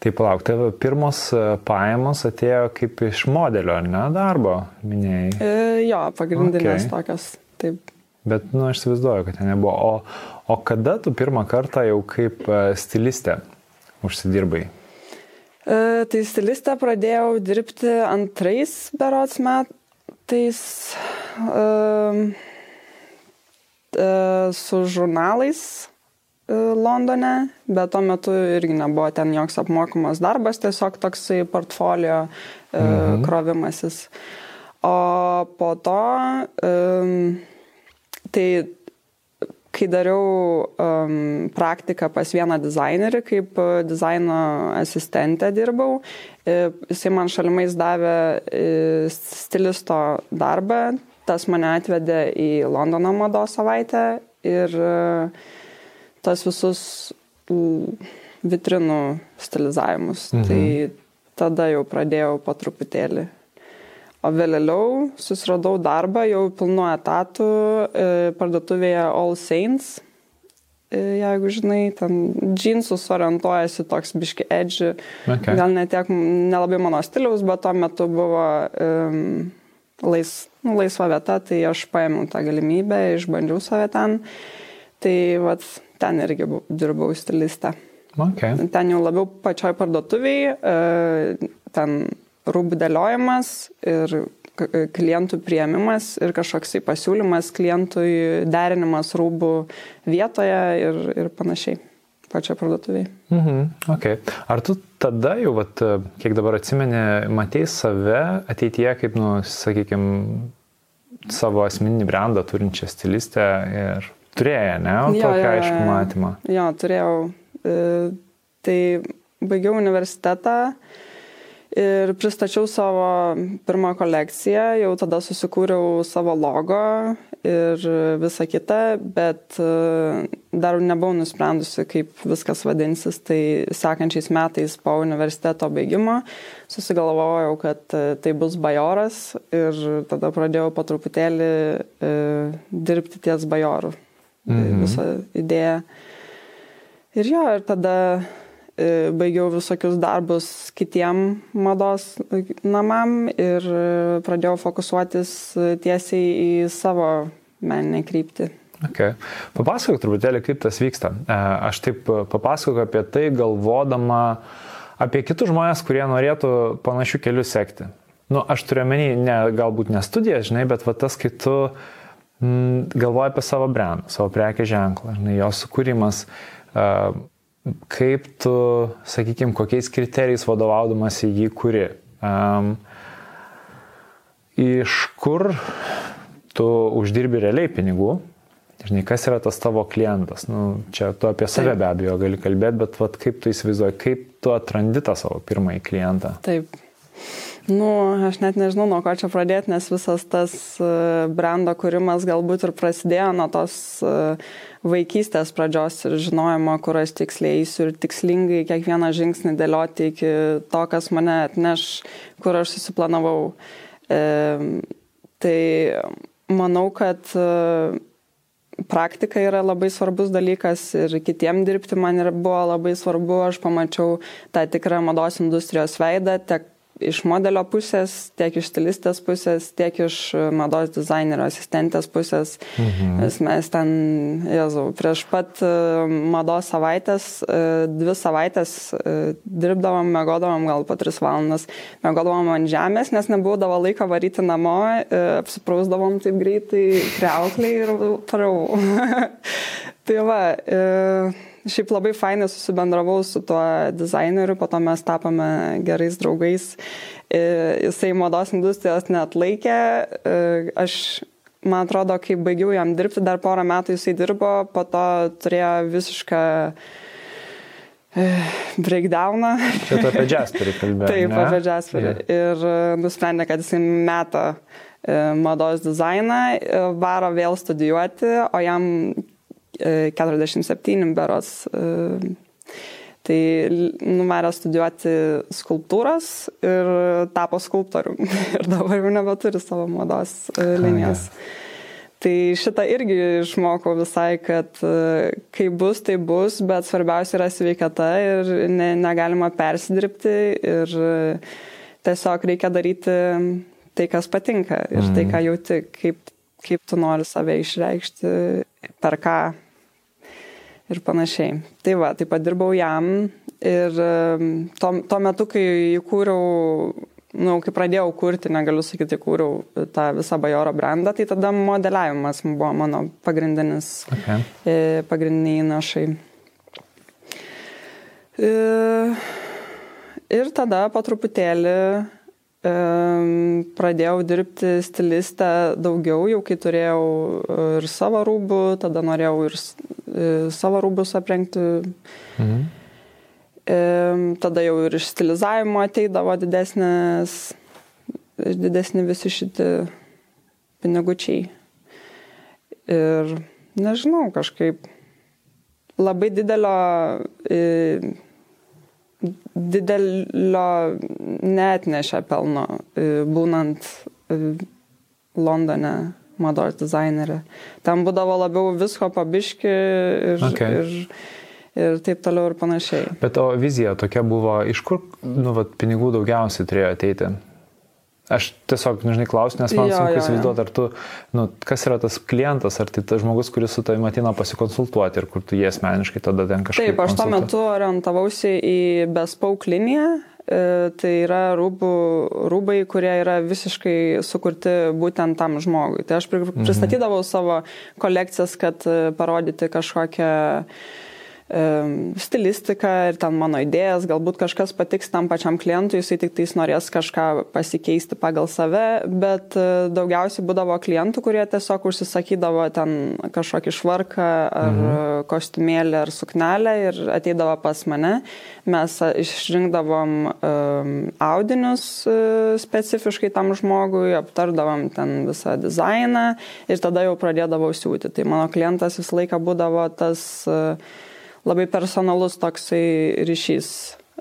Tai palauk, tavo pirmos e, pajamos atėjo kaip iš modelio, ar ne, darbo, minėjai? E, jo, pagrindinės okay. tokios, taip. Bet, nu, aš įsivaizduoju, kad ten nebuvo. O, o kada tu pirmą kartą jau kaip e, stilistė užsidirbai? E, tai stilistę pradėjau dirbti antrais berots metais e, e, su žurnalais e, Londone, bet tuo metu irgi nebuvo ten joks apmokamas darbas, tiesiog toksai portfolio e, mhm. krovimasis. O po to e, Tai kai dariau um, praktiką pas vieną dizainerį, kaip uh, dizaino asistentė dirbau, jisai man šalimais davė stilisto darbą, tas mane atvedė į Londono mados savaitę ir e, tas visus vitrinų stilizavimus. Mhm. Tai tada jau pradėjau po truputėlį O vėliau susiradau darbą jau pilnu etatu e, parduotuvėje All Saints. E, jeigu žinai, ten džinsus orientuojasi toks biški edži. Okay. Gal netiek, nelabai mano stiliaus, bet tuo metu buvo um, lais, nu, laisva vieta, tai aš paėmiau tą galimybę, išbandžiau save ten. Tai vat, ten irgi dirbau stilistę. Okay. Ten jau labiau pačioj parduotuviai, e, ten rūbų dėliojimas ir klientų prieimimas ir kažkoks pasiūlymas klientui derinimas rūbų vietoje ir, ir panašiai pačio parduotuviai. Mhm, okay. Ar tu tada jau, vat, kiek dabar atsimeni, matei save ateityje kaip, nu, sakykime, savo asmeninį brandą turinčią stilistę ir turėjai, ne? Jo, Tokį jo, aišku matymą. Jo, turėjau. E, tai baigiau universitetą. E, ir pristačiau savo pirmą kolekciją, jau tada susikūriau savo logo ir visą kitą, bet e, dar nebuvau nusprendusi, kaip viskas vadinsis, tai sekančiais metais po universiteto baigimo susigalvojau, kad e, tai bus bajoras ir tada pradėjau po truputėlį e, dirbti ties bajorų. Mhm. Visą idėją. Ir jo, ir tada baigiau visokius darbus kitiem mados namam ir pradėjau fokusuotis tiesiai į savo meninę kryptį. Okay. Papasakok truputėlį, kaip tas vyksta. E, aš taip papasakok apie tai, galvodama apie kitus žmonės, kurie norėtų panašių kelių sekti. Nu, aš turiu menį, ne, galbūt ne studijas, žinai, bet va tas, kai tu mm, galvoji apie savo brandą, savo prekę ženklą, žinai, jo sukūrimas, uh, kaip tu, sakykime, kokiais kriterijais vadovaudamas į jį kuri. Um, iš kur tu uždirbi realiai pinigų? Žinai, kas yra tas tavo klientas? Nu, čia tu apie save Taip. be abejo gali kalbėti, bet vat, kaip tu įsivaizduoji, kaip tu atrandi tą savo pirmąjį klientą? Taip. Nu, aš net nežinau, nuo ko čia pradėti, nes visas tas e, brando kūrimas galbūt ir prasidėjo nuo tos e, vaikystės pradžios ir žinojimo, kur aš tiksliai eisiu ir tikslingai kiekvieną žingsnį dėlioti iki to, kas mane atneš, kur aš susiplanavau. E, tai manau, kad e, praktika yra labai svarbus dalykas ir kitiem dirbti man ir buvo labai svarbu. Aš pamačiau tą tikrą mados industrijos veidą, tiek iš modelio pusės, tiek iš stilistės pusės, tiek iš mados dizainerio asistentės pusės. Mhm. Mes ten, jezu, prieš pat e, mados savaitės, e, dvi savaitės e, dirbdavom, mėgodavom gal po tris valandas, mėgodavom ant žemės, nes nebūdavo laiko varyti namo, apsiprausdavom taip greitai kreukliai ir parau. [LAUGHS] tai va. E, šiaip labai fainai susibendravau su tuo dizaineriu, po to mes tapome gerais draugais. E, jisai mados industrijos net laikė. E, aš, man atrodo, kai baigiau jam dirbti, dar porą metų jisai dirbo, po to turėjo visišką e, breakdowną. Čia tu apie Jasperį kalbėjai. Taip, ne? apie Jasperį. Yeah. Ir nusprendė, kad jisai meta mados dizainą, varo vėl studijuoti, o jam 47 beros. E, tai numerė studijuoti skulptūras ir tapo skulptorium. [LAUGHS] Ir dabar jau nebeturi savo mados e, linijos. Tai šitą irgi išmokau visai, kad e, kai bus, tai bus, bet svarbiausia yra sveikata ir ne, negalima persidirbti ir tiesiog reikia daryti tai, kas patinka ir mm. tai, ką jauti, kaip, kaip tu nori save išreikšti, per ką ir panašiai. Tai va, taip pat dirbau jam ir tuo, tuo metu, kai įkūriau, na, nu, kai pradėjau kurti, negaliu sakyti, įkūriau tą visą bajoro brandą, tai tada modeliavimas buvo mano pagrindinis, okay. E, pagrindiniai įnašai. E, ir tada po truputėlį pradėjau dirbti stilistę daugiau, jau kai turėjau ir savo rūbų, tada norėjau ir savo rūbus aprengti. Mhm. Tada jau ir iš stilizavimo ateidavo didesnės, didesni visi šitie pinigučiai. Ir nežinau, kažkaip labai didelio didelio netnešė pelno, e, būnant e, Londone mados dizainerė. Ten būdavo labiau visko pabiški ir, okay. ir, ir taip toliau ir panašiai. Bet o vizija tokia buvo, iš kur nu, vat, pinigų daugiausiai turėjo ateiti? Aš tiesiog, žinai, klausiu, nes man jo, sunku įsivaizduoti, ar tu, nu, kas yra tas klientas, ar tai tas žmogus, kuris su tavimi ateina pasikonsultuoti ir kur tu jie asmeniškai tada ten kažkaip. Taip, aš tuo metu orientavausi į bespauk liniją, e, tai yra rūbų, rūbai, kurie yra visiškai sukurti būtent tam žmogui. Tai aš mhm. pristatydavau mhm. savo kolekcijas, kad e, parodyti kažkokią stilistiką ir ten mano idėjas, galbūt kažkas patiks tam pačiam klientui, jisai tik tais norės kažką pasikeisti pagal save, bet e, daugiausiai būdavo klientų, kurie tiesiog užsisakydavo ten kažkokį švarką ar mhm. kostiumėlį ar suknelę ir ateidavo pas mane. Mes išrinkdavom um, audinius uh, specifiškai tam žmogui, aptardavom ten visą dizainą ir tada jau pradėdavau siūti. Tai mano klientas visą laiką būdavo tas uh, labai personalus toksai ryšys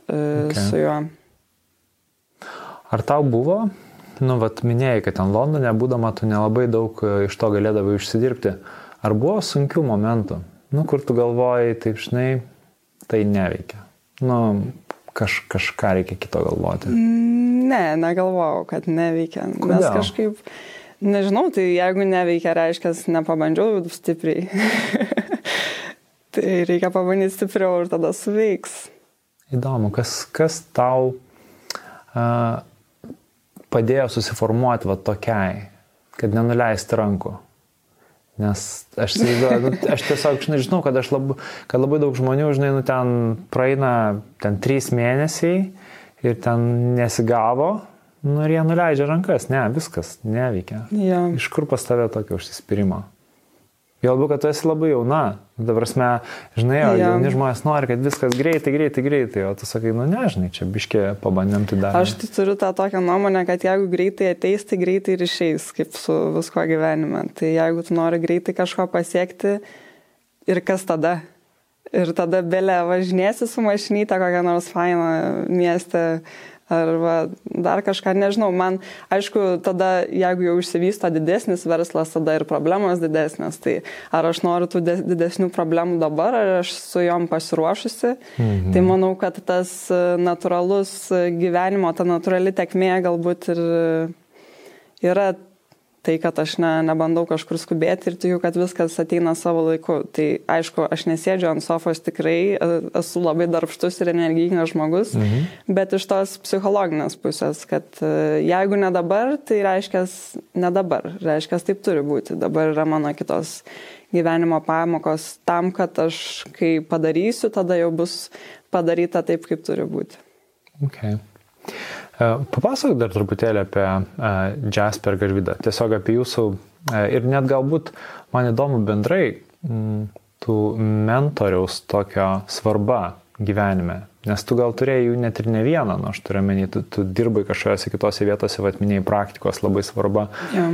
e, okay. su juo. Ar tau buvo, nu, vat minėjai, kad ten Londone, būdama, tu nelabai daug e, iš to galėdavai užsidirbti. Ar buvo sunkių momentų, nu, kur tu galvojai, taip žinai, tai neveikia. Nu, kaž, kažką reikia kito galvoti. Ne, negalvojau, kad neveikia. Kodėl? Nes kažkaip, nežinau, tai jeigu neveikia, reiškia, nepabandžiau stipriai. [LAUGHS] Tai reikia pabandyti stipriau ir tada suveiks. Įdomu, kas, kas tau uh, padėjo susiformuoti va tokiai, kad nenuleisti rankų. Nes aš, nu, aš tiesiog žinai, žinau, kad, lab, kad labai daug žmonių, žinai, nu, ten praeina ten trys mėnesiai ir ten nesigavo, Nu ir jie nuleidžia rankas, ne, viskas neveikia. Ja. Iš kur pas tave tokio užsispyrimo? Jau labiau, kad tu esi labai jauna. Dabar, žinai, ja. jauni žmonės nori, kad viskas greitai, greitai, greitai, o tu sakai, nu nežinai, čia biškė pabandėm tai dar. Aš tai turiu tą tokią nuomonę, kad jeigu greitai ateis, tai greitai ir išeis, kaip su visko gyvenime. Tai jeigu tu nori greitai kažko pasiekti, ir kas tada? Ir tada belė važinėsi su mašinyte kokią nors fainą miestę arba dar kažką, nežinau, man, aišku, tada, jeigu jau išsivysto didesnis verslas, tada ir problemos didesnės, tai ar aš noriu tų didesnių problemų dabar, ar aš su jom pasiruošusi, mhm. tai manau, kad tas e, natūralus gyvenimo, ta natūrali tekmė galbūt ir yra tai, kad aš ne, nebandau kažkur skubėti ir tikiu, kad viskas ateina savo laiku. Tai aišku, aš nesėdžiu ant sofos tikrai, e, esu labai darbštus ir energingas žmogus, mhm. bet iš tos psichologinės pusės, kad e, jeigu ne dabar, tai reiškia ne dabar, reiškia taip turi būti. Dabar yra mano kitos gyvenimo pamokos tam, kad aš kai padarysiu, tada jau bus padaryta taip, kaip turi būti. Okay. E, papasakok dar truputėlį apie e, Jasper Garvydą, tiesiog apie jūsų e, ir net galbūt man įdomu bendrai tų mentoriaus tokio svarba gyvenime, nes tu gal turėjai jų net ir ne vieną, nu aš turiu menį, tu, tu dirbai kažkokiose kitose vietose, atminėjai praktikos labai svarba. Ja.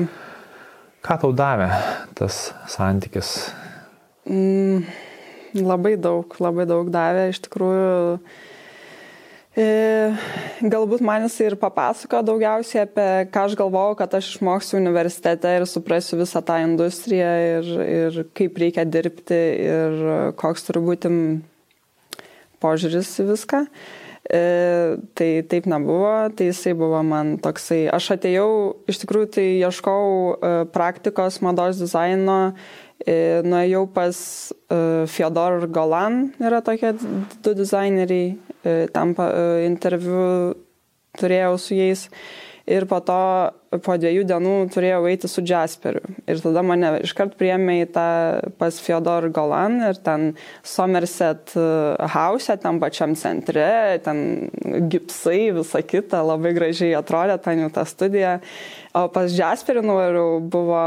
Ką tau davė tas santykis? Mm, labai daug, labai daug davė, iš tikrųjų E, galbūt man jis ir papasako daugiausiai apie ką aš galvojau, kad aš išmoksiu universitete ir suprasiu visą tą industriją ir, ir kaip reikia dirbti ir koks turi būti požiūris į viską. E, tai taip nebuvo, tai jisai buvo man toksai, aš atėjau, iš tikrųjų tai ieškau e, praktikos mados dizaino, e, nuėjau pas e, Fyodor Golan, yra tokie du dizaineriai, E, tam e, interviu turėjau su jais. Ir po to, po dviejų dienų turėjau eiti su Jasperiu. Ir tada mane iškart priėmė į tą pas Fyodor Golan ir ten Somerset e, House, ten pačiam centre, ten gipsai, visa kita, labai gražiai atrodė ten jau ta studija. O pas Jasperį nuvariau buvo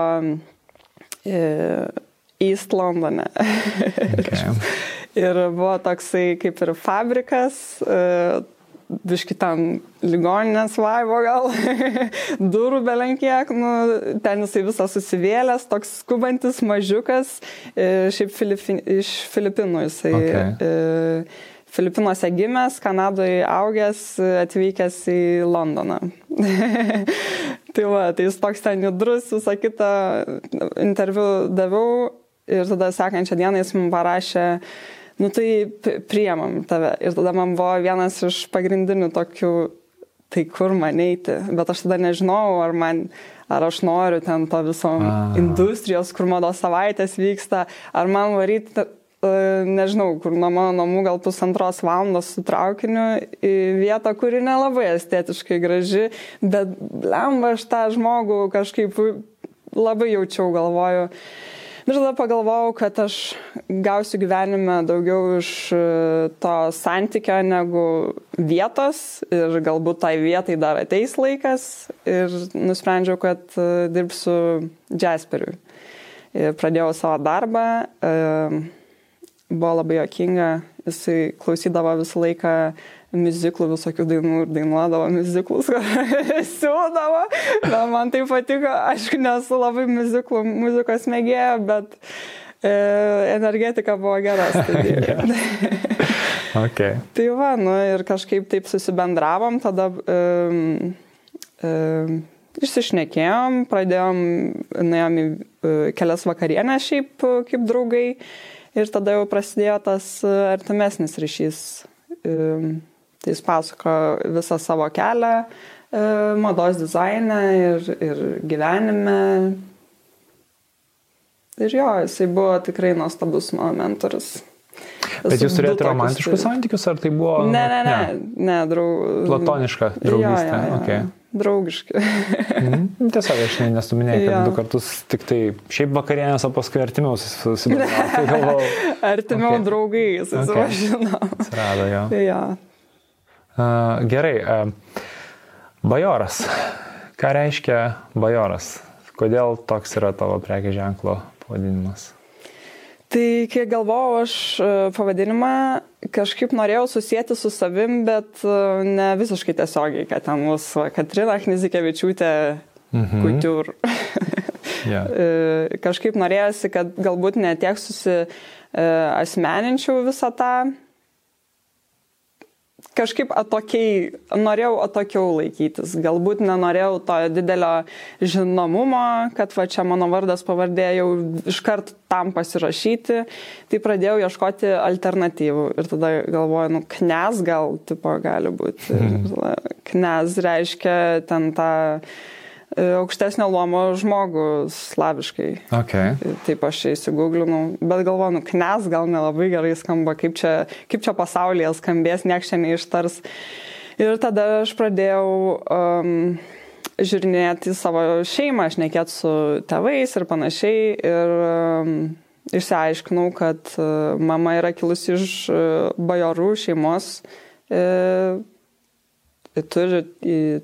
East Londone. Okay. [LAUGHS] Ir buvo toksai kaip ir fabrikas, e, biški ten ligoninės vaivo gal, [LAUGHS] durų belenkiek, nu, ten jisai visas susivėlęs, toks skubantis mažiukas, e, šiaip Filipin, iš Filipinų jisai. Okay. E, Filipinuose gimęs, Kanadoje augęs, atvykęs į Londoną. [LAUGHS] tai va, tai jis toks ten judrus, visą kitą interviu daviau ir tada sekančią dieną jis man parašė, uh, nu tai priemam tave. Ir tada man buvo vienas iš pagrindinių tokių, tai kur man eiti. Bet aš tada nežinau, ar man, ar aš noriu ten to viso industrijos, kur mados savaitės vyksta, ar man varyti e, nežinau, kur nuo mano namų gal pusantros valandos su traukiniu į vietą, kuri nelabai estetiškai graži, bet lemba aš tą žmogų kažkaip labai jaučiau, galvoju. Ir tada pagalvojau, kad aš gausiu gyvenime daugiau iš e, to santykio negu vietos ir galbūt tai vietai dar ateis laikas ir nusprendžiau, kad e, dirbsiu Jasperiui. Ir pradėjau savo darbą, e, buvo labai jokinga, jisai klausydavo visą laiką muziklų visokių dainų ir dainuodavo muziklus, [LAUGHS] siūdavo. Na, man tai patiko, aišku, nesu labai muziklų, muzikos mėgėja, bet e, energetika buvo gera [LAUGHS] okay. Tai va, nu ir kažkaip taip susibendravom, tada um, um, išsišnekėjom, pradėjom, nuėjom į uh, kelias vakarienės šiaip kaip draugai ir tada jau prasidėjo tas artimesnis ryšys. Um, Tai jis pasako visą savo kelią e, mados dizaine ir, ir gyvenime. Ir jo, jisai buvo tikrai nuostabus mano mentorius. Bet jūs turėjote romantiškus santykius, ar tai buvo... Ne, ne, ne, ne, ne draug... Platoniška draugystė. Ja, ja, ja. Okay. Draugiški. mm, [LAUGHS] tiesiog aš nesuminėjau, kad ja. du kartus tik tai šiaip vakarienės, o paskui artimiau susibendrauti. [LAUGHS] artimiau okay. draugai, susivažinom. Okay. Atsirado jo. Ja. Gerai. Bajoras. Ką reiškia bajoras? Kodėl toks yra tavo prekė ženklo pavadinimas? Tai kai galvojau aš e, pavadinimą, kažkaip norėjau susijęti su savim, bet e, ne visiškai tiesiogiai, kad ten mūsų Katrina Knizikevičiūtė mhm. kultūr. yeah. [LAUGHS] Kažkaip norėjosi, kad galbūt netiek susi asmeninčiau visą tą kažkaip atokiai, norėjau atokiau laikytis. Galbūt nenorėjau to didelio žinomumo, kad va čia mano vardas pavardė jau iškart tam pasirašyti. Tai pradėjau ieškoti alternatyvų. Ir tada galvoju, nu, knes gal, tipo, gali būti. Hmm. [LAUGHS] Knes reiškia ten tą... Ta aukštesnio luomo žmogų slaviškai. Okay. Taip aš čia įsigūglinau, bet galvoju, nu, knes gal nelabai gerai skamba, kaip čia, kaip čia pasaulyje skambės, nieks čia neištars. Ir tada aš pradėjau um, žiūrinėti savo šeimą, aš nekėt su tėvais ir panašiai. Ir um, išsiaiškinau, kad uh, mama yra kilusi iš bajorų šeimos. Uh, turi,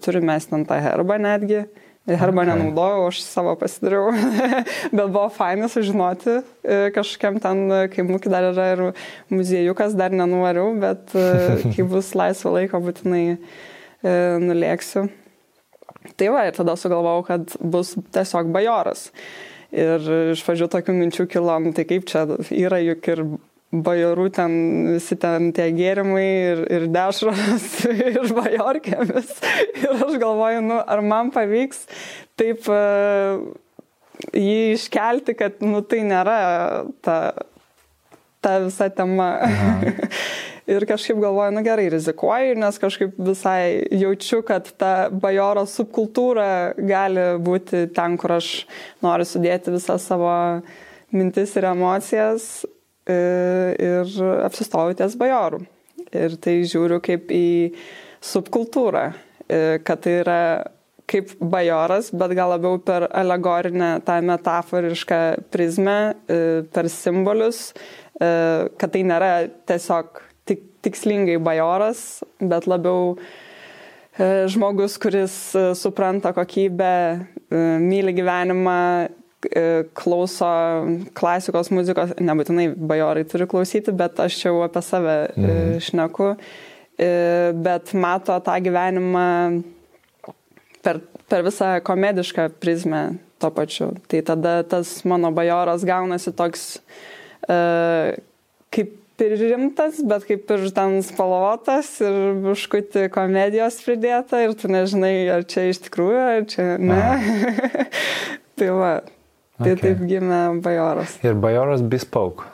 turi mes ten tą herbą netgi. Herbą okay. nenaudojau, aš savo pasidariau, [LAUGHS] bet buvo faina sužinoti, e, kažkiam ten e, kaimukį dar yra ir muziejukas, dar nenuvariau, bet e, [LAUGHS] kai bus laisvo laiko, būtinai nulėksiu. Tai va, ir tada sugalvojau, kad bus tiesiog bajoras. Ir iš pradžių tokių minčių kilo, nu, tai kaip čia yra juk ir bajorų ten visi ten tie gėrimai ir, ir dešros [LAUGHS] ir bajorkėmis. Ir aš galvoju, nu, ar man pavyks taip uh, jį iškelti, kad nu, tai nėra ta, ta visa tema. [LAUGHS] ir kažkaip galvoju, nu gerai, rizikuoju, nes kažkaip visai jaučiu, kad ta bajoro subkultūra gali būti ten, kur aš noriu sudėti visą savo mintis ir emocijas ir apsistoju ties bajorų. Ir tai žiūriu kaip į subkultūrą, e, kad tai yra kaip bajoras, bet gal labiau per alegorinę tą metaforišką prizmę, e, per simbolius, kad tai nėra tiesiog tik, tikslingai bajoras, bet labiau žmogus, kuris supranta kokybę, myli gyvenimą E, klauso klasikos muzikos, nebūtinai bajorai turi klausyti, bet aš jau apie save mhm. šneku, e, bet mato tą gyvenimą per, per visą komedišką prizmę to pačiu. Tai tada tas mano bajoras gaunasi toks kaip ir rimtas, bet kaip ir ten spalvotas ir biškuti komedijos pridėta ir tu nežinai, ar čia iš tikrųjų, ar čia ne. [LAUGHS] tai va, Tai okay. taip gimė bajoras. Ir bajoras bespoke.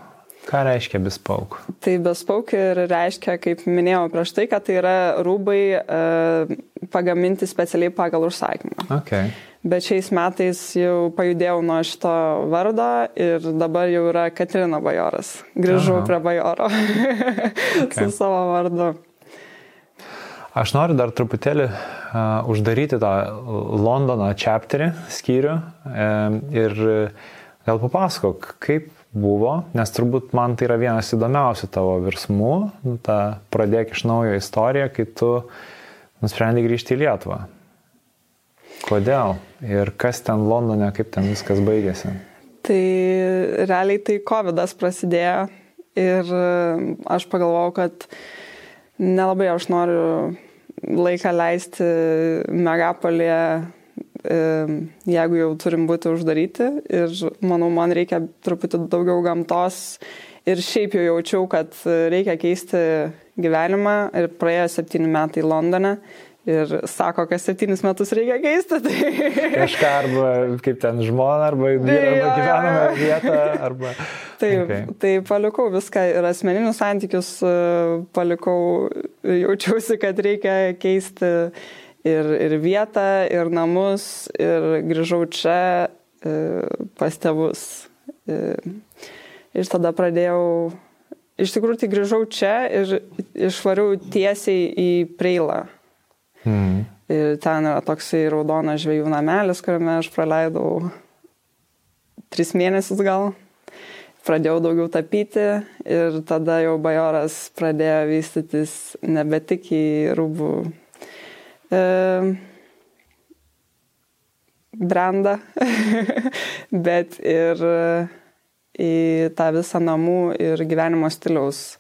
Ką reiškia bespoke? Tai bespoke ir reiškia, kaip minėjau prieš tai, kad tai yra rūbai uh, pagaminti specialiai pagal užsakymą. Okay. Bet šiais metais jau pajudėjau nuo šito vardo ir dabar jau yra Katrina Bajoras. Grįžau Aha. prie Bajoro okay. [LAUGHS] su savo vardu. Aš noriu dar truputėlį uh, uždaryti tą Londono chapterį, skyrių uh, ir gal papasakok, kaip buvo, nes turbūt man tai yra vienas įdomiausių tavo virsmų, nu, ta pradėk iš naujo istoriją, kai tu nusprendai grįžti į Lietuvą. Kodėl ir kas ten Londone, kaip ten viskas baigėsi? Tai realiai tai COVID prasidėjo ir aš pagalvojau, kad uh, nelabai aš noriu laiką leisti megapolėje, jeigu jau turim būti uždaryti. Ir manau, man reikia truputį daugiau gamtos. Ir šiaip jau jaučiau, kad reikia keisti gyvenimą. Ir praėjo septyni metai Londone ir sako, kad septynis metus reikia keisti. Tai... Kažką arba kaip ten žmona, arba, tai, arba gyvenamą vietą, arba... Taip, okay. tai palikau viską ir asmeninius santykius e, palikau, jaučiausi, kad reikia keisti ir, ir vietą, ir namus, ir grįžau čia e, pas tėvus. E, ir tada pradėjau, iš tikrųjų, tai grįžau čia ir išvariau tiesiai į Preilą. Mm. Ir ten yra toksai raudonas žvėjų namelis, kuriame aš praleidau tris mėnesius gal. Pradėjau daugiau tapyti ir tada jau bajoras pradėjo vystytis nebe tik į rūbų e, brandą, [LAUGHS] bet ir į tą visą namų ir gyvenimo stiliaus.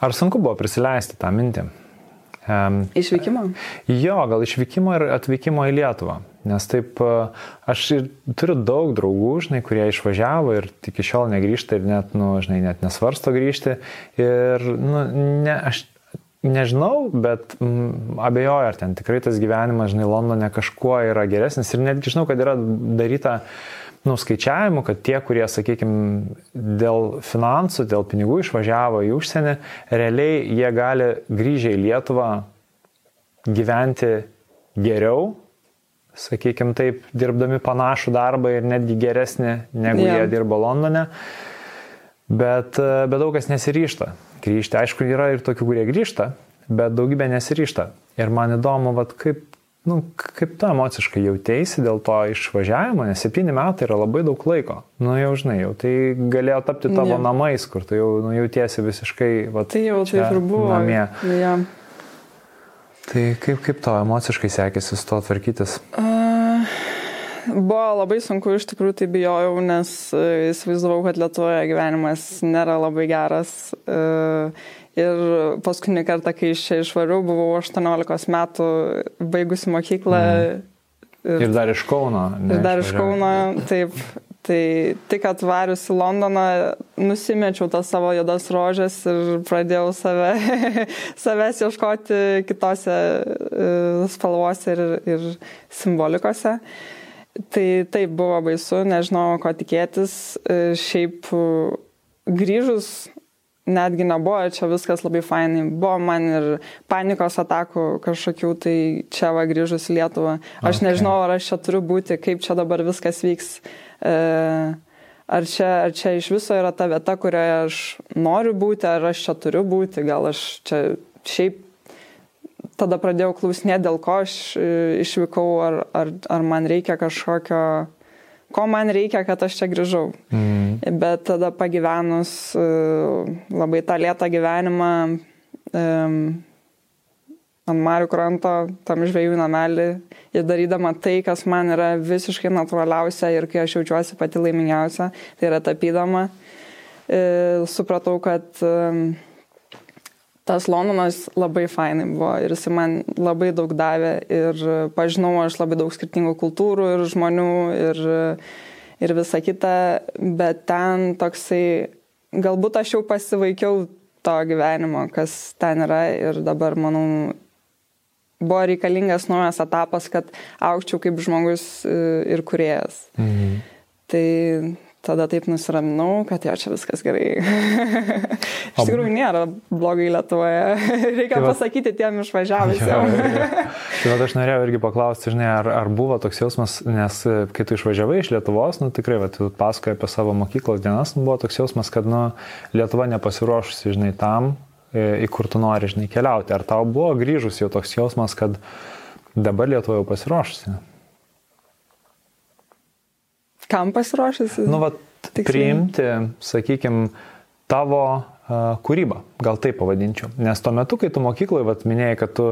Ar sunku buvo prisileisti tą mintį? Išvykimo? Jo, gal išvykimo ir atvykimo į Lietuvą. Nes taip, e, aš turiu daug draugų, žinai, kurie išvažiavo ir iki šiol negrįžta ir net, nu, žinai, net nesvarsto grįžti. Ir, nu, ne, aš nežinau, bet mm, abejoju, ar ten tikrai tas gyvenimas, žinai, Londone kažkuo yra geresnis. Ir netgi žinau, kad yra daryta nuskaičiavimų, kad tie, kurie, sakykime, dėl finansų, dėl pinigų išvažiavo į užsienį, realiai jie gali grįžę į Lietuvą gyventi geriau, sakykime taip, dirbdami panašų darbą ir netgi geresnį, negu yeah. jie dirbo Londone. Bet, bet daug kas nesiryšta grįžti. Aišku, yra ir tokių, kurie grįžta, bet daugybė nesiryšta. Ir man įdomu, vat, kaip, nu, kaip tu emociškai jautėsi dėl to išvažiavimo, nes septyni metai yra labai daug laiko. Nu jau žinai, jau tai galėjo tapti tavo ja. namais, kur tu jau nu, jautiesi visiškai... Vat, tai jau taip ir buvo. Namie. Ja. Tai kaip, kaip to emociškai sekėsi su to tvarkytis? Uh, buvo labai sunku, iš tikrųjų tai bijojau, nes uh, įsivaizdavau, kad Lietuvoje gyvenimas nėra labai geras. Uh, ir paskutinį kartą, kai iš čia išvariau, buvau 18 metų baigusi mokyklą. Mm. Ir, ir dar iš Kauno. Ne, ir dar iš Kauno, taip. Tai tik atvarius į Londoną nusimečiau tas savo juodas rožės ir pradėjau save, [LAUGHS] savęs ieškoti kitose uh, spalvose ir, ir simbolikose. Tai taip buvo baisu, nežinau, ko tikėtis. Uh, šiaip uh, grįžus netgi nebuvo, čia viskas labai fainai. Buvo man ir panikos atakų kažkokių, tai čia va grįžus į Lietuvą. Aš okay. nežinau, ar aš čia turiu būti, kaip čia dabar viskas vyks. E, ar čia, ar čia iš viso yra ta vieta, kurioje aš noriu būti, ar aš čia turiu būti, gal aš čia šiaip tada pradėjau klausinėti, dėl ko aš e, išvykau, ar, ar, ar man reikia kažkokio, ko man reikia, kad aš čia grįžau. Mm. Bet tada pagyvenus e, labai tą lėtą gyvenimą, ant Marių kranto, tam žvėjų namelį ir darydama tai, kas man yra visiškai natūraliausia ir kai aš jaučiuosi pati laimingiausia, tai yra tapydama. E, supratau, kad e, tas Londonas labai fainai buvo ir jis man labai daug davė ir pažinau aš labai daug skirtingų kultūrų ir žmonių ir, ir visa kita, bet ten toksai, galbūt aš jau pasivaikiau to gyvenimo, kas ten yra ir dabar, manau, buvo reikalingas naujas etapas, kad aukčiau kaip žmogus e, ir kuriejas. Mhm. Tai tada taip nusiraminau, kad jo čia viskas gerai. [LAUGHS] Iš tikrųjų nėra blogai Lietuvoje. [LAUGHS] Reikia tai pasakyti tiem išvažiavusiem. [LAUGHS] tai va, aš norėjau irgi paklausti, žinai, ar, ar buvo toks jausmas, nes e, kai tu išvažiavai iš Lietuvos, nu tikrai, va, tu pasakoji apie savo mokyklos dienas, nu, buvo toks jausmas, kad, nu, Lietuva nepasiruošusi, žinai, tam, E, į kur tu nori, žinai, keliauti. Ar tau buvo grįžus jau toks jausmas, kad dabar Lietuva jau pasiruošusi? Kam pasiruošusi? Nu, va, priimti, sakykime, tavo kūrybą, gal taip pavadinčiau. Nes tuo metu, kai tu mokykloje, vat, minėjai, kad tu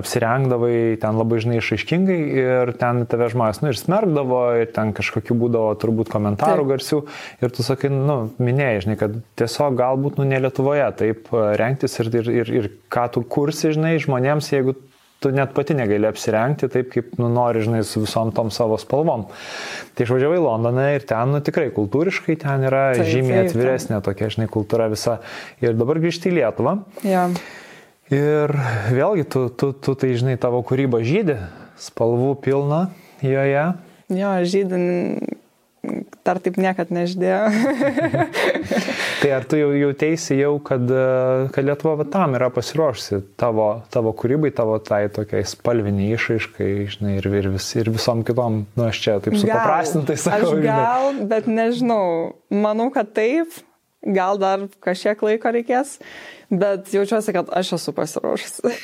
apsirengdavai ten labai žinai išaiškingai ir ten tave žmonės, nu, ir smergdavo, ir ten kažkokių būdavo turbūt komentarų taip. garsių, ir tu sakai, nu, minėjai, žinai, kad tiesiog galbūt, nu, ne Lietuvoje taip rengtis ir, ir, ir, ir ką tu kursi, žinai, žmonėms, jeigu tu net pati negali apsirengti taip, kaip nu, nori, žinai, su visom tom savo spalvom. Tai išvažiavai į Londoną ir ten, nu tikrai, kultūriškai ten yra taip, žymiai taip, atviresnė taip. tokia, žinai, kultūra visa. Ir dabar grįžti į Lietuvą. Ja. Ir vėlgi, tu, tu, tu tai, žinai, tavo kūryba žydė, spalvų pilna joje. Jo, žydin dar taip niekad neždėjo. [LAUGHS] tai ar tu jau jautėsi jau, kad, kad Lietuva va, tam yra pasiruošusi tavo, tavo kūrybai, tavo tai tokiai spalviniai išaiškai, žinai, ir, ir, vis, ir visom kitom, nu aš čia taip supaprastintai sakau. Aš gal, žinai. bet nežinau, manau, kad taip, gal dar kažkiek laiko reikės. Bet jaučiuosi, kad aš esu pasiruošusi. [LAUGHS]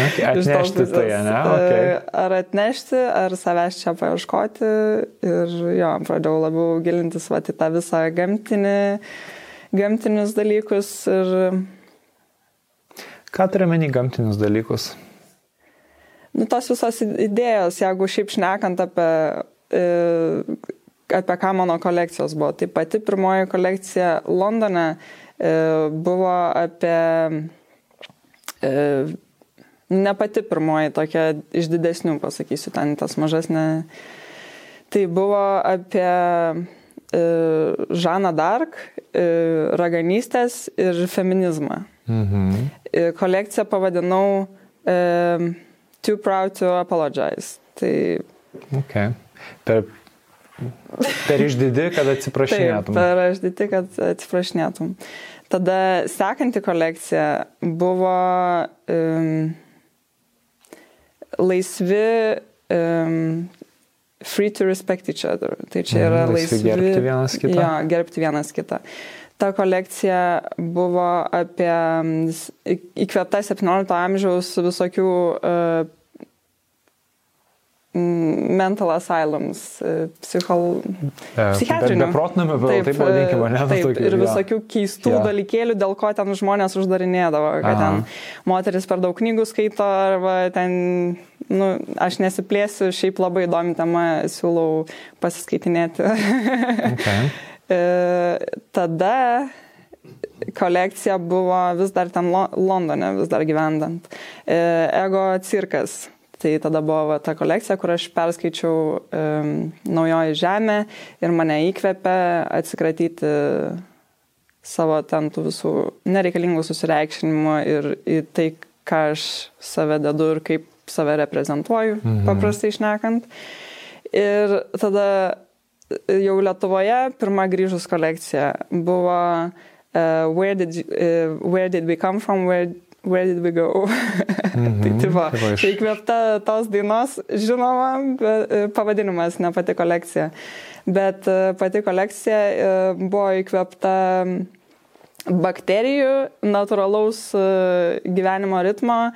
Okay, atnešti tai, ne? Okay. Ar atnešti, ar savęs čia paieškoti. Ir jo, pradėjau labiau gilintis va, į tą visą gamtinį, gamtinius dalykus. Ir... Ką turi meni gamtinius dalykus? nu, tos visos idėjos, jeigu šiaip šnekant apie, e, apie ką mano kolekcijos buvo. Tai pati pirmoji kolekcija Londone e, buvo apie, e, ne pati pirmoji, tokia iš didesnių, pasakysiu, ten tas mažas ne. Tai buvo apie Žaną Dark, raganystės ir feminizmą. Mhm. Kolekciją pavadinau Too Proud to Apologize. Tai... Okay. Per, per išdidi, kad atsiprašinėtum. Taip, per išdidi, kad atsiprašinėtum. Tada sekanti kolekcija buvo um, laisvi um, free to respect each other. Tai čia yra mm, laisvi, gerbti vienas kitą. Jo, gerbti vienas kitą. Ta kolekcija buvo apie įkvėpta 17 amžiaus visokių uh, mental asylums, psichol... psichiatrinių. Beprotnami, be taip, taip vadinkime, ne? Taip, tokių, ir visokių keistų ja. dalykėlių, dėl ko ten žmonės uždarinėdavo, kad Aha. ten moteris per daug knygų skaito, arba ten, nu, aš nesiplėsiu, šiaip labai įdomi tema, siūlau pasiskaitinėti. Okay. [LAUGHS] Tada kolekcija buvo vis dar ten Londone, vis dar gyvendant. Ego cirkas Tai tada buvo ta kolekcija, kur aš perskaičiau um, Naujoji Žemė ir mane įkvėpė atsikratyti savo ten tų visų nereikalingų susireikšinimų ir į tai, ką aš save dedu ir kaip save reprezentuoju, mhm. paprastai išnekant. Ir tada jau Lietuvoje pirma grįžus kolekcija buvo uh, where, did, uh, where Did We Come From, Where Where did we go? Mm [LAUGHS] -hmm. tai, tai va, tai įkvėpta tos dainos, žinoma, e, pavadinimas, ne pati kolekcija. Bet e, pati kolekcija e, buvo įkvėpta bakterijų, natūralaus gyvenimo ritmo,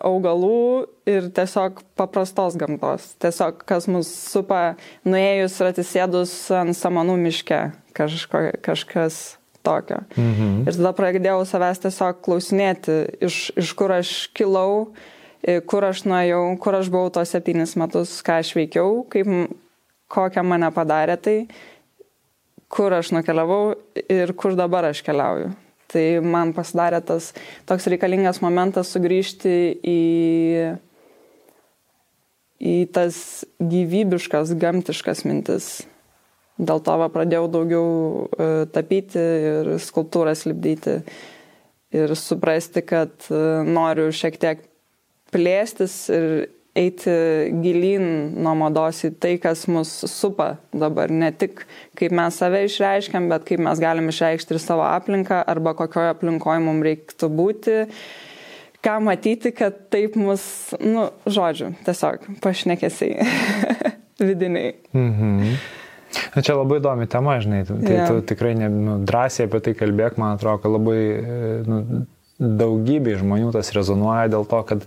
augalų ir tiesiog paprastos gamtos. Tiesiog kas mus supa, nuėjus ir atsisėdus ant samanų miške, kažko, kažkas tokio. Mhm. Ir tada pradėjau savęs tiesiog klausinėti, iš, iš kur aš kilau, kur aš nuėjau, kur aš buvau tos septynis metus, ką aš veikiau, kaip, kokią mane padarė tai, kur aš nukeliavau ir kur dabar aš keliauju. Tai man pasidarė tas toks reikalingas momentas sugrįžti į, į tas gyvybiškas, gamtiškas mintis Dėl to va, pradėjau daugiau e, tapyti ir skulptūras lipdyti ir suprasti, kad e, noriu šiek tiek plėstis ir eiti gilyn nuo mados į tai, kas mus supa dabar. Ne tik kaip mes save išreiškiam, bet kaip mes galim išreikšti ir savo aplinką arba kokioje aplinkoje mums reiktų būti. Ką matyti, kad taip mus, nu, žodžiu, tiesiog pašnekėsiai [LAUGHS] vidiniai. Mhm. Na, čia labai įdomi tema, žinai, tai yeah. tu tikrai ne, nu, drąsiai apie tai kalbėk, man atrodo, kad labai e, nu, daugybė žmonių tas rezonuoja dėl to, kad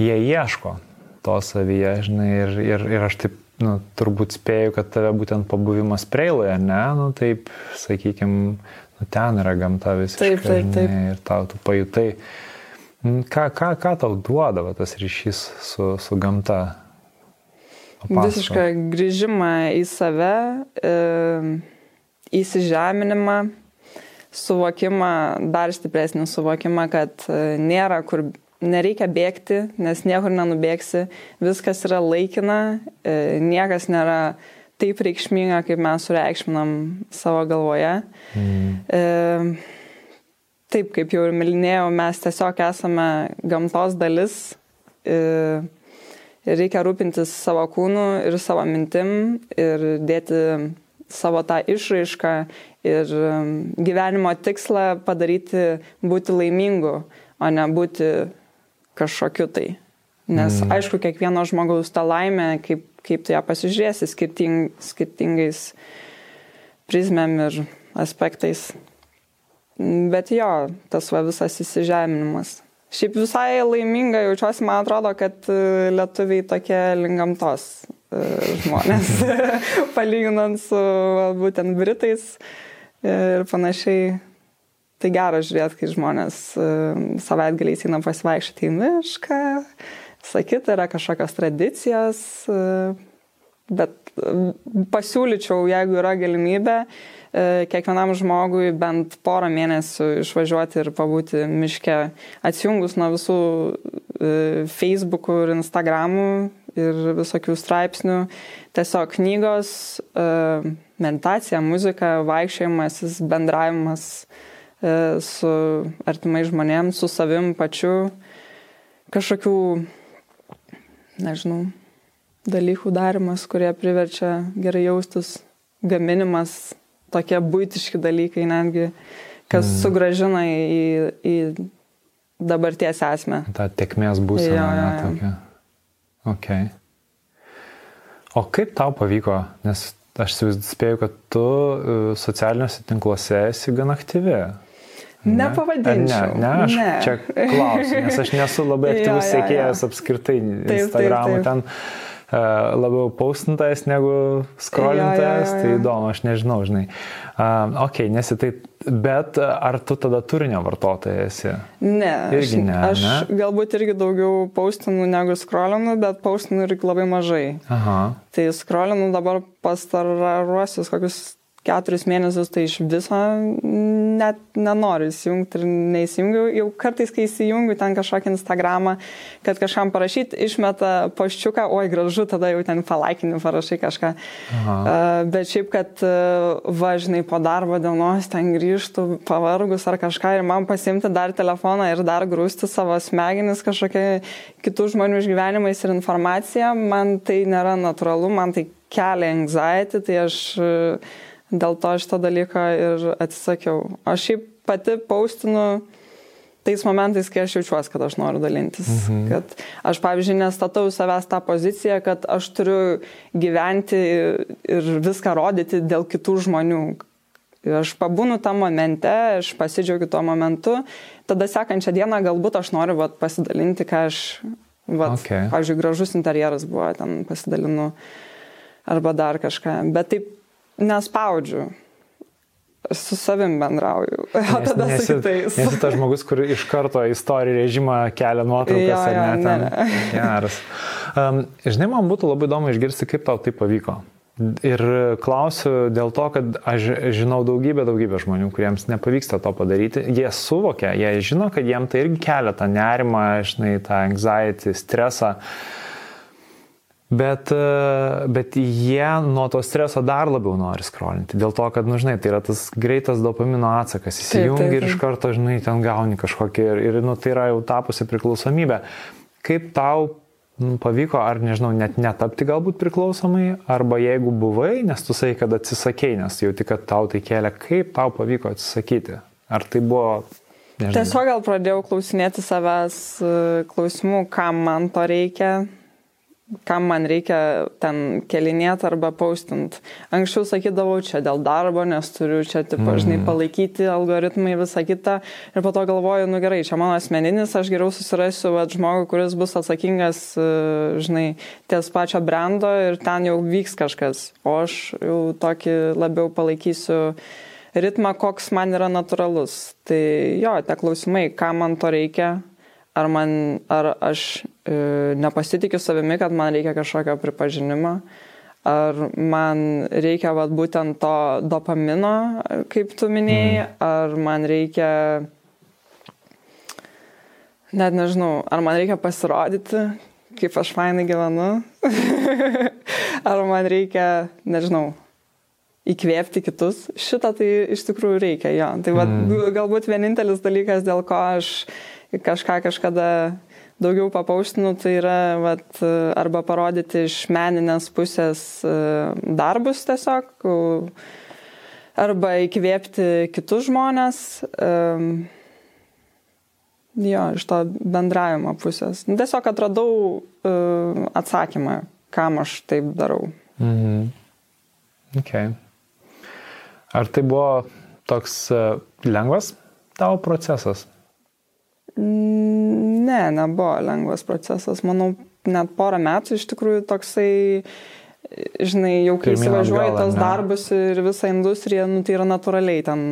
jie ieško to savyje, žinai, ir, ir, ir aš taip, nu, turbūt spėju, kad tave būtent pabuvimas preiloje, ne, nu, taip, sakykime, nu, ten yra gamta visiškai. Taip, taip, taip. Žinai, ir tau tu pajutai. Ką, ką, ką tau duodavo tas ryšys su, su gamta? Papasako. Visišką grįžimą į save, e, įsižeminimą, suvokimą, dar stipresnį suvokimą, kad e, nėra kur, nereikia bėgti, nes niekur nenubėgsi, viskas yra laikina, e, niekas nėra taip reikšminga, kaip mes sureikšminam savo galvoje. Mm. Taip, kaip jau ir minėjau, mes tiesiog esame gamtos dalis ir reikia rūpintis savo kūnu ir savo mintim ir dėti savo tą išraišką ir um, gyvenimo tikslą padaryti būti laimingu, o ne būti kažkokiu tai. Nes mm. aišku, kiekvieno žmogaus ta laimė, kaip, kaip tu ją pasižiūrėsi skirting, skirtingais prizmėm ir aspektais. Bet jo, tas va visas įsižeminimas. Šiaip visai laiminga jaučiuosi, man atrodo, kad e, lietuviai tokie lingamtos e, žmonės, [LAUGHS] palyginant su būtent Britais ir panašiai. Tai gera žiūrėti, kai žmonės e, savaitgaliais eina pasivaikščioti į mišką, sakyti, yra kažkokios tradicijos, bet pasiūlyčiau, jeigu yra galimybė, kiekvienam žmogui bent porą mėnesių išvažiuoti ir pabūti miške, atsijungus nuo visų Facebook'ų ir Instagramų ir visokių straipsnių, tiesiog knygos, meditacija, muzika, vaikščiojimas, bendravimas su artimai žmonėms, su savim pačiu, kažkokių, nežinau, dalykų darimas, kurie priverčia gerai jaustis, gaminimas, tokie būtiški dalykai netgi, kas mm. sugražina į, į dabarties esmę. Ta tekmės būsena, ja, ja, ja. tokia. Ok. O kaip tau pavyko, nes aš spėju, kad tu e, socialiniuose tinkluose esi gan aktyvi. Ne? Nepavadinčiau. Ne, ne, aš ne. čia klausiu, nes aš nesu labai [LAUGHS] aktyvus ja. apskritai Instagram'u ten E, labiau paustintas negu skrolintas, tai įdomu, aš nežinau, žinai. Uh, ok, nesi tai, bet ar tu tada turinio vartotojas esi? Ne, irgi ne. Aš ne? galbūt irgi daugiau paustinu negu skrolinu, bet paustinu irgi labai mažai. Aha. Tai skrolinu dabar pastaruosius kokius keturis mėnesius tai iš viso net nenoriu įsijungti ir neįsijungiu. Jau kartais, kai įsijungiu ten kažkokį Instagramą, kad kažkam parašyti, išmeta poščiuką, oi gražu, tada jau ten palaikini, parašai kažką. Aha. Bet šiaip, kad uh, važinai po darbo dienos ten grįžtų pavargus ar kažką ir man pasimti dar telefoną ir dar grūsti savo smegenis kažkokia kitų žmonių išgyvenimais ir informacija, man tai nėra natūralu, man tai kelia anxiety, tai aš uh, dėl to šito dalyko ir atsisakiau. Aš šiaip pati paustinu tais momentais, kai aš jaučiuosi, kad aš noriu dalintis. Mhm. Kad aš, pavyzdžiui, nestatau savęs tą poziciją, kad aš turiu gyventi ir viską rodyti dėl kitų žmonių. Aš pabūnu tam momente, aš pasidžiaugiu tuo momentu, tada sekančią dieną galbūt aš noriu vat, pasidalinti, ką aš, vat, okay. pavyzdžiui, gražus interjeras buvo, ten pasidalinu arba dar kažką. Bet taip nespaudžiu. Su savim bendrauju, [LAUGHS] o tada nesi, su kitais. Nesi tas žmogus, kur iš karto istorijų režimą kelia nuotraukas jo, ar ne. Ten. Ne. [LAUGHS] Geras. Um, žinai, man būtų labai įdomu išgirsti, kaip tau tai pavyko. Ir klausiu dėl to, kad aš žinau daugybę, daugybę žmonių, kuriems nepavyksta to padaryti. Jie suvokia, jie žino, kad jiem tai irgi kelia tą nerimą, žinai, tą anxiety, stresą. Uh, Bet, e, bet jie nuo to streso dar labiau nori skrolinti. Dėl to, kad, nu, žinai, tai yra tas greitas dopamino atsakas. Įsijungi ir iš karto, žinai, ten gauni kažkokį ir, ir nu, tai yra jau tapusi priklausomybė. Kaip tau nu, pavyko, ar nežinau, net netapti galbūt priklausomai, arba jeigu buvai, nes tu sakai, kad atsisakėjai, nes jauti, kad tau tai kelia, kaip tau pavyko atsisakyti? Ar tai buvo Nežinau. Tiesiog gal pradėjau klausinėti savęs e, klausimų, kam man to reikia, kam man reikia ten kelinėti arba paustint. Anksčiau sakydavau, čia dėl darbo, nes turiu čia, tipo, mm. žinai, palaikyti algoritmai, visą kitą. Ir po to galvoju, nu gerai, čia mano asmeninis, aš geriau susirasiu vat, žmogų, kuris bus atsakingas, e, žinai, ties pačio brando ir ten jau vyks kažkas. O aš jau tokį labiau palaikysiu ritmą, koks man yra natūralus. Tai jo, tie klausimai, kam man to reikia, ar, man, ar aš nepasitikiu savimi, kad man reikia kažkokio pripažinimo, ar man reikia vat, būtent to dopamino, kaip tu minėjai, mm. ar man reikia, net nežinau, ar man reikia pasirodyti, kaip aš fainai gyvenu, [LAUGHS] ar man reikia, nežinau, įkvėpti kitus. Šitą tai iš tikrųjų reikia, jo. Tai va, mm. galbūt vienintelis dalykas, dėl ko aš kažką kažkada daugiau papauštinu, tai yra vat, arba parodyti iš meninės pusės e, darbus tiesiog, arba įkvėpti kitus žmonės. Jo, iš to bendravimo pusės. Nu, tiesiog atradau uh, atsakymą, kam aš taip darau. Mhm. Okay. Ar tai buvo toks lengvas tavo procesas? Ne, nebuvo lengvas procesas. Manau, net porą metų iš tikrųjų toksai, žinai, jau kai įsivažiuoji tos ne. darbus ir visą industriją, nu, tai yra natūraliai ten,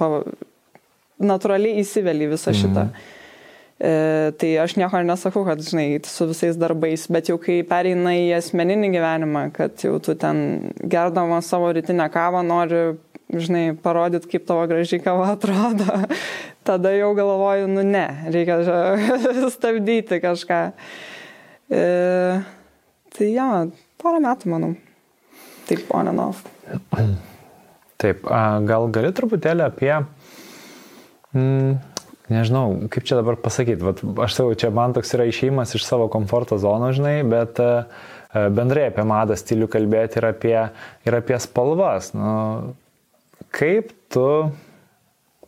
pava, natūraliai įsiveli visą šitą. Mm. E, tai aš nieko nesakau, kad, žinai, su visais darbais, bet jau kai pereina į asmeninį gyvenimą, kad jau tu ten gerdama savo rytinę kavą nori, žinai, parodyti, kaip tavo gražiai kava [LAUGHS] atrodo, tada jau galvoju, nu ne, reikia [LAUGHS] stabdyti kažką. E, tai jo, porą metų, manau. Taip, on and off. Taip, gal gali truputėlį apie mm, nežinau, kaip čia dabar pasakyti, Vat, aš savo, čia man toks yra išėjimas iš savo komforto zonos, žinai, bet uh, bendrai apie madą stilių kalbėti ir apie, ir apie spalvas. Nu, kaip tu,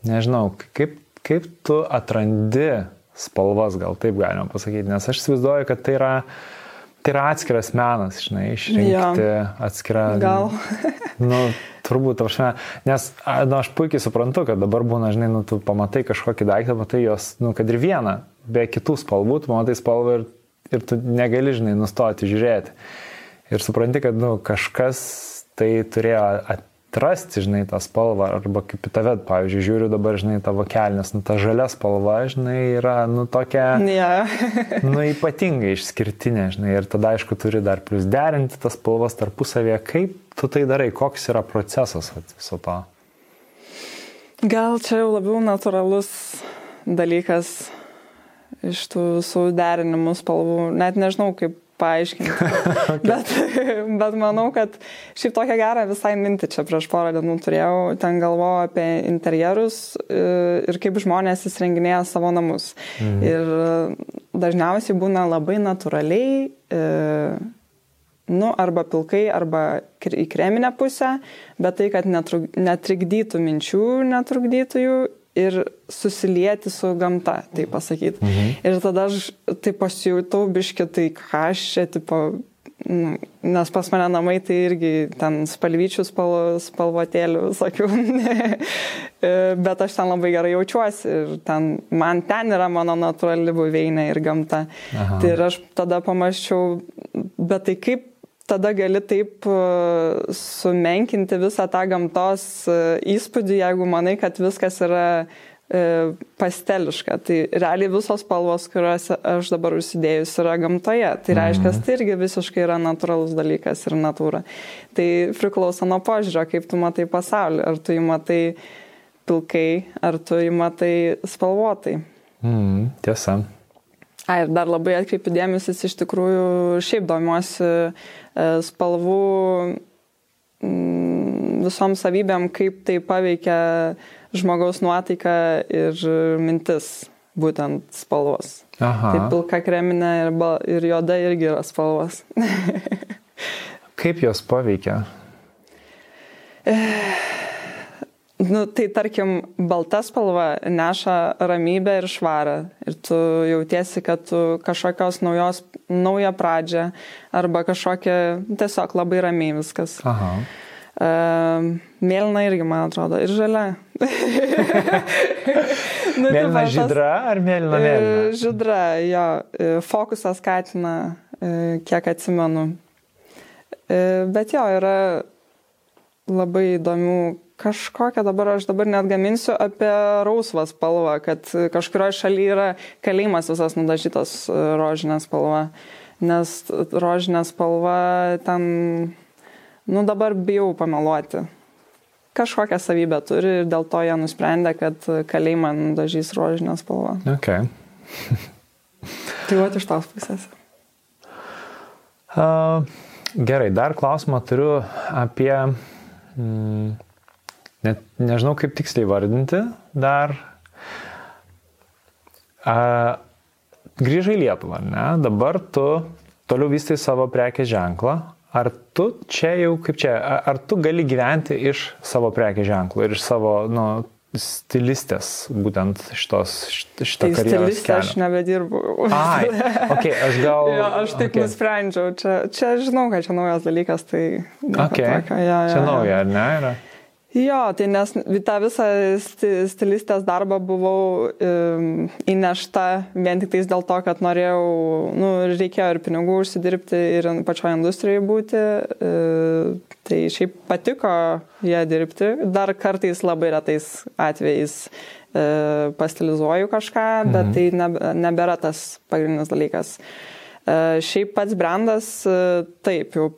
nežinau, kaip, kaip tu atrandi spalvas, gal taip galima pasakyti, nes aš įsivaizduoju, kad tai yra, tai yra atskiras menas, žinai, išrinkti ja. atskirą. Gal. [LAUGHS] nu, turbūt, prasme, nes na, nu, aš puikiai suprantu, kad dabar būna, žinai, nu, tu pamatai kažkokį daiktą, matai jos, nu, kad ir vieną, be kitų spalvų, tu matai spalvą ir, ir tu negali, žinai, nustoti žiūrėti. Ir supranti, kad, nu, kažkas tai turėjo at, atrasti, žinai, tą spalvą, arba kaip į tave, pavyzdžiui, žiūriu dabar, žinai, tavo kelnes, nu, ta žalia spalva, žinai, yra, nu, tokia, yeah. [LAUGHS] nu, ypatingai išskirtinė, žinai, ir tada, aišku, turi dar plus derinti tas spalvas tarpusavėje, kaip tu tai darai, koks yra procesas viso to? Gal čia jau labiau natūralus dalykas iš tų visų derinimų spalvų, net nežinau, kaip paaiškinti. [LAUGHS] okay. bet, bet manau, kad šiaip tokią gerą visai mintį čia prieš porą dienų turėjau, ten galvojau apie interjerus e, ir kaip žmonės įsirenginėja savo namus. Mhm. Ir dažniausiai būna labai natūraliai, e, nu, arba pilkai, arba į kreminę pusę, bet tai, kad netrikdytų minčių, netrukdytų jų ir susilieti su gamta, tai pasakyti. Mhm. Ir tada aš tai pasijutau biški, tai ką aš čia, tipo, nu, nes pas mane namai tai irgi ten spalvyčių spal, spalvotėlių visokių, [LAUGHS] bet aš ten labai gerai jaučiuosi ir ten, man ten yra mano natūrali buveinė ir gamta. Aha. Tai ir aš tada pamaščiau, bet tai kaip tada gali taip e, sumenkinti visą tą gamtos e, įspūdį, jeigu manai, kad viskas yra e, pasteliška. Tai realiai visos spalvos, kuriuos aš dabar užsidėjus, yra gamtoje. Tai reiškia, mhm. tai irgi visiškai yra natūralus dalykas ir natūra. Tai priklauso nuo požiūrio, kaip tu matai pasaulį. Ar tu jį matai pilkai, ar tu jį matai spalvotai. Mm, tiesa. A, ir dar labai atkreipiu dėmesis, iš tikrųjų šiaip domiuosi e, spalvų mm, visom savybėm, kaip tai paveikia žmogaus nuotaiką ir mintis, būtent spalvos. Aha. Tai pilka kreminė ir, ir juoda irgi yra spalvos. [LAUGHS] kaip jos paveikia? Nu, tai tarkim, balta spalva neša ramybę ir švarą. Ir tu jautiesi, kad tu kažkokios naujos, naują pradžią arba kažkokia tiesiog labai ramiai viskas. Aha. Uh, mėlyna irgi, man atrodo, ir žalia. [LAUGHS] nu, tai mėlyna tai žydra ar mėlyna e, mėlyna? Žydra, jo. E, fokusą skatina, e, kiek atsimenu. Bet jo, yra labai įdomių kažkokią dabar aš dabar net gaminsiu apie rausvą spalvą, kad kažkurioje šalyje yra kalėjimas visas nudažytas e, rožinė spalva, nes rožinė spalva ten, nu dabar bijau pameluoti. Kažkokią savybę turi ir dėl to jie nusprendė, kad kalėjimą nudažys rožinę spalvą. Okay. [LAUGHS] tai va iš tos pusės. Uh, gerai, dar klausimą turiu apie mm, net nežinau kaip tiksliai vardinti dar. A, grįžai Lietuvą, ne? Dabar tu toliau vystai savo prekės ženklą. Ar tu čia jau, kaip čia, ar tu gali gyventi iš savo prekės ženklo ir iš savo, nu, stilistės, būtent šitos, šitą tai karjerą. Stilistė aš nebedirbu. Ai, okay, aš gal. [LAUGHS] jo, aš taip okay. nusprendžiau, čia, čia žinau, kad čia naujas dalykas, tai... Okay. Tokio, ja, ja, čia nauja, ar ne? Yra? Jo, tai nes tą visą stilistės darbą buvau įnešta vien tik tais dėl to, kad norėjau, nu, reikėjo ir pinigų užsidirbti ir pačioje industrijoje būti. Uh, tai šiaip patiko ją dirbti. Dar kartais labai retais atvejais pastilizuoju kažką, bet mhm. tai nebėra tas pagrindinis dalykas. Šiaip pats brandas, taip, jau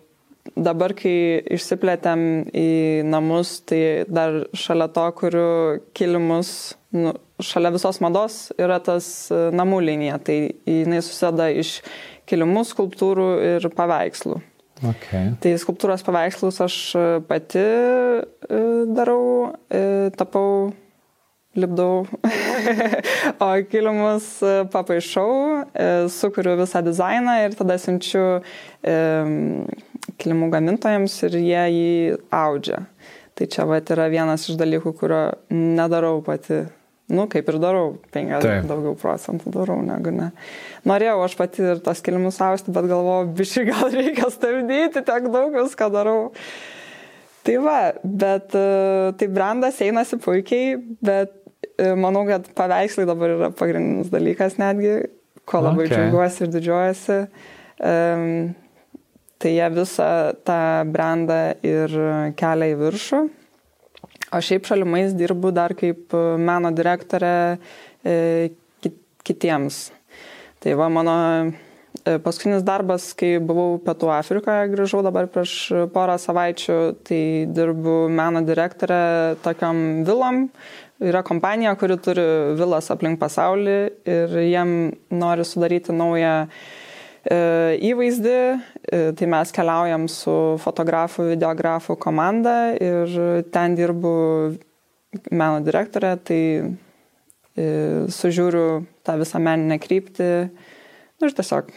dabar, kai išsiplėtėm į namus, tai dar šalia to, kuriu kilimus, nu, šalia visos mados yra tas e, namų linija. Tai jinai susideda iš kilimų, skulptūrų ir paveikslų. Okay. Tai skulptūros paveikslus aš e, pati e, darau, tapau lipdau, [LAUGHS] o kilimus papaišau, sukuriu visą dizainą ir tada siunčiu kilimų gamintojams ir jie jį audžia. Tai čia va yra vienas iš dalykų, kurio nedarau pati. Nu, kaip ir darau, 50 daugiau procentų darau negu ne. Norėjau aš pati ir tos kilimus austi, bet galvoju, biškai gal reikia stabdyti, tiek daug viską darau. Tai va, bet e, tai brandas einasi puikiai, bet e, manau, kad paveikslai dabar yra pagrindinis dalykas netgi, ko labai okay. džiaugiuosi ir didžiuojasi. Um, Tai jie visą tą brandą ir kelia į viršų. O šiaip šalimais dirbu dar kaip meno direktorė e, kitiems. Tai va mano e, paskutinis darbas, kai buvau Pietų Afrikoje, grįžau dabar prieš porą savaičių, tai dirbu meno direktorė tokiam vilom. Yra kompanija, kuri turi vilas aplink pasaulį ir jiem nori sudaryti naują E, įvaizdį, e, tai mes keliaujam su fotografu, videografu komanda ir ten dirbu meno direktorė, tai e, sužiūriu tą visą meninę kryptį nu, ir tiesiog.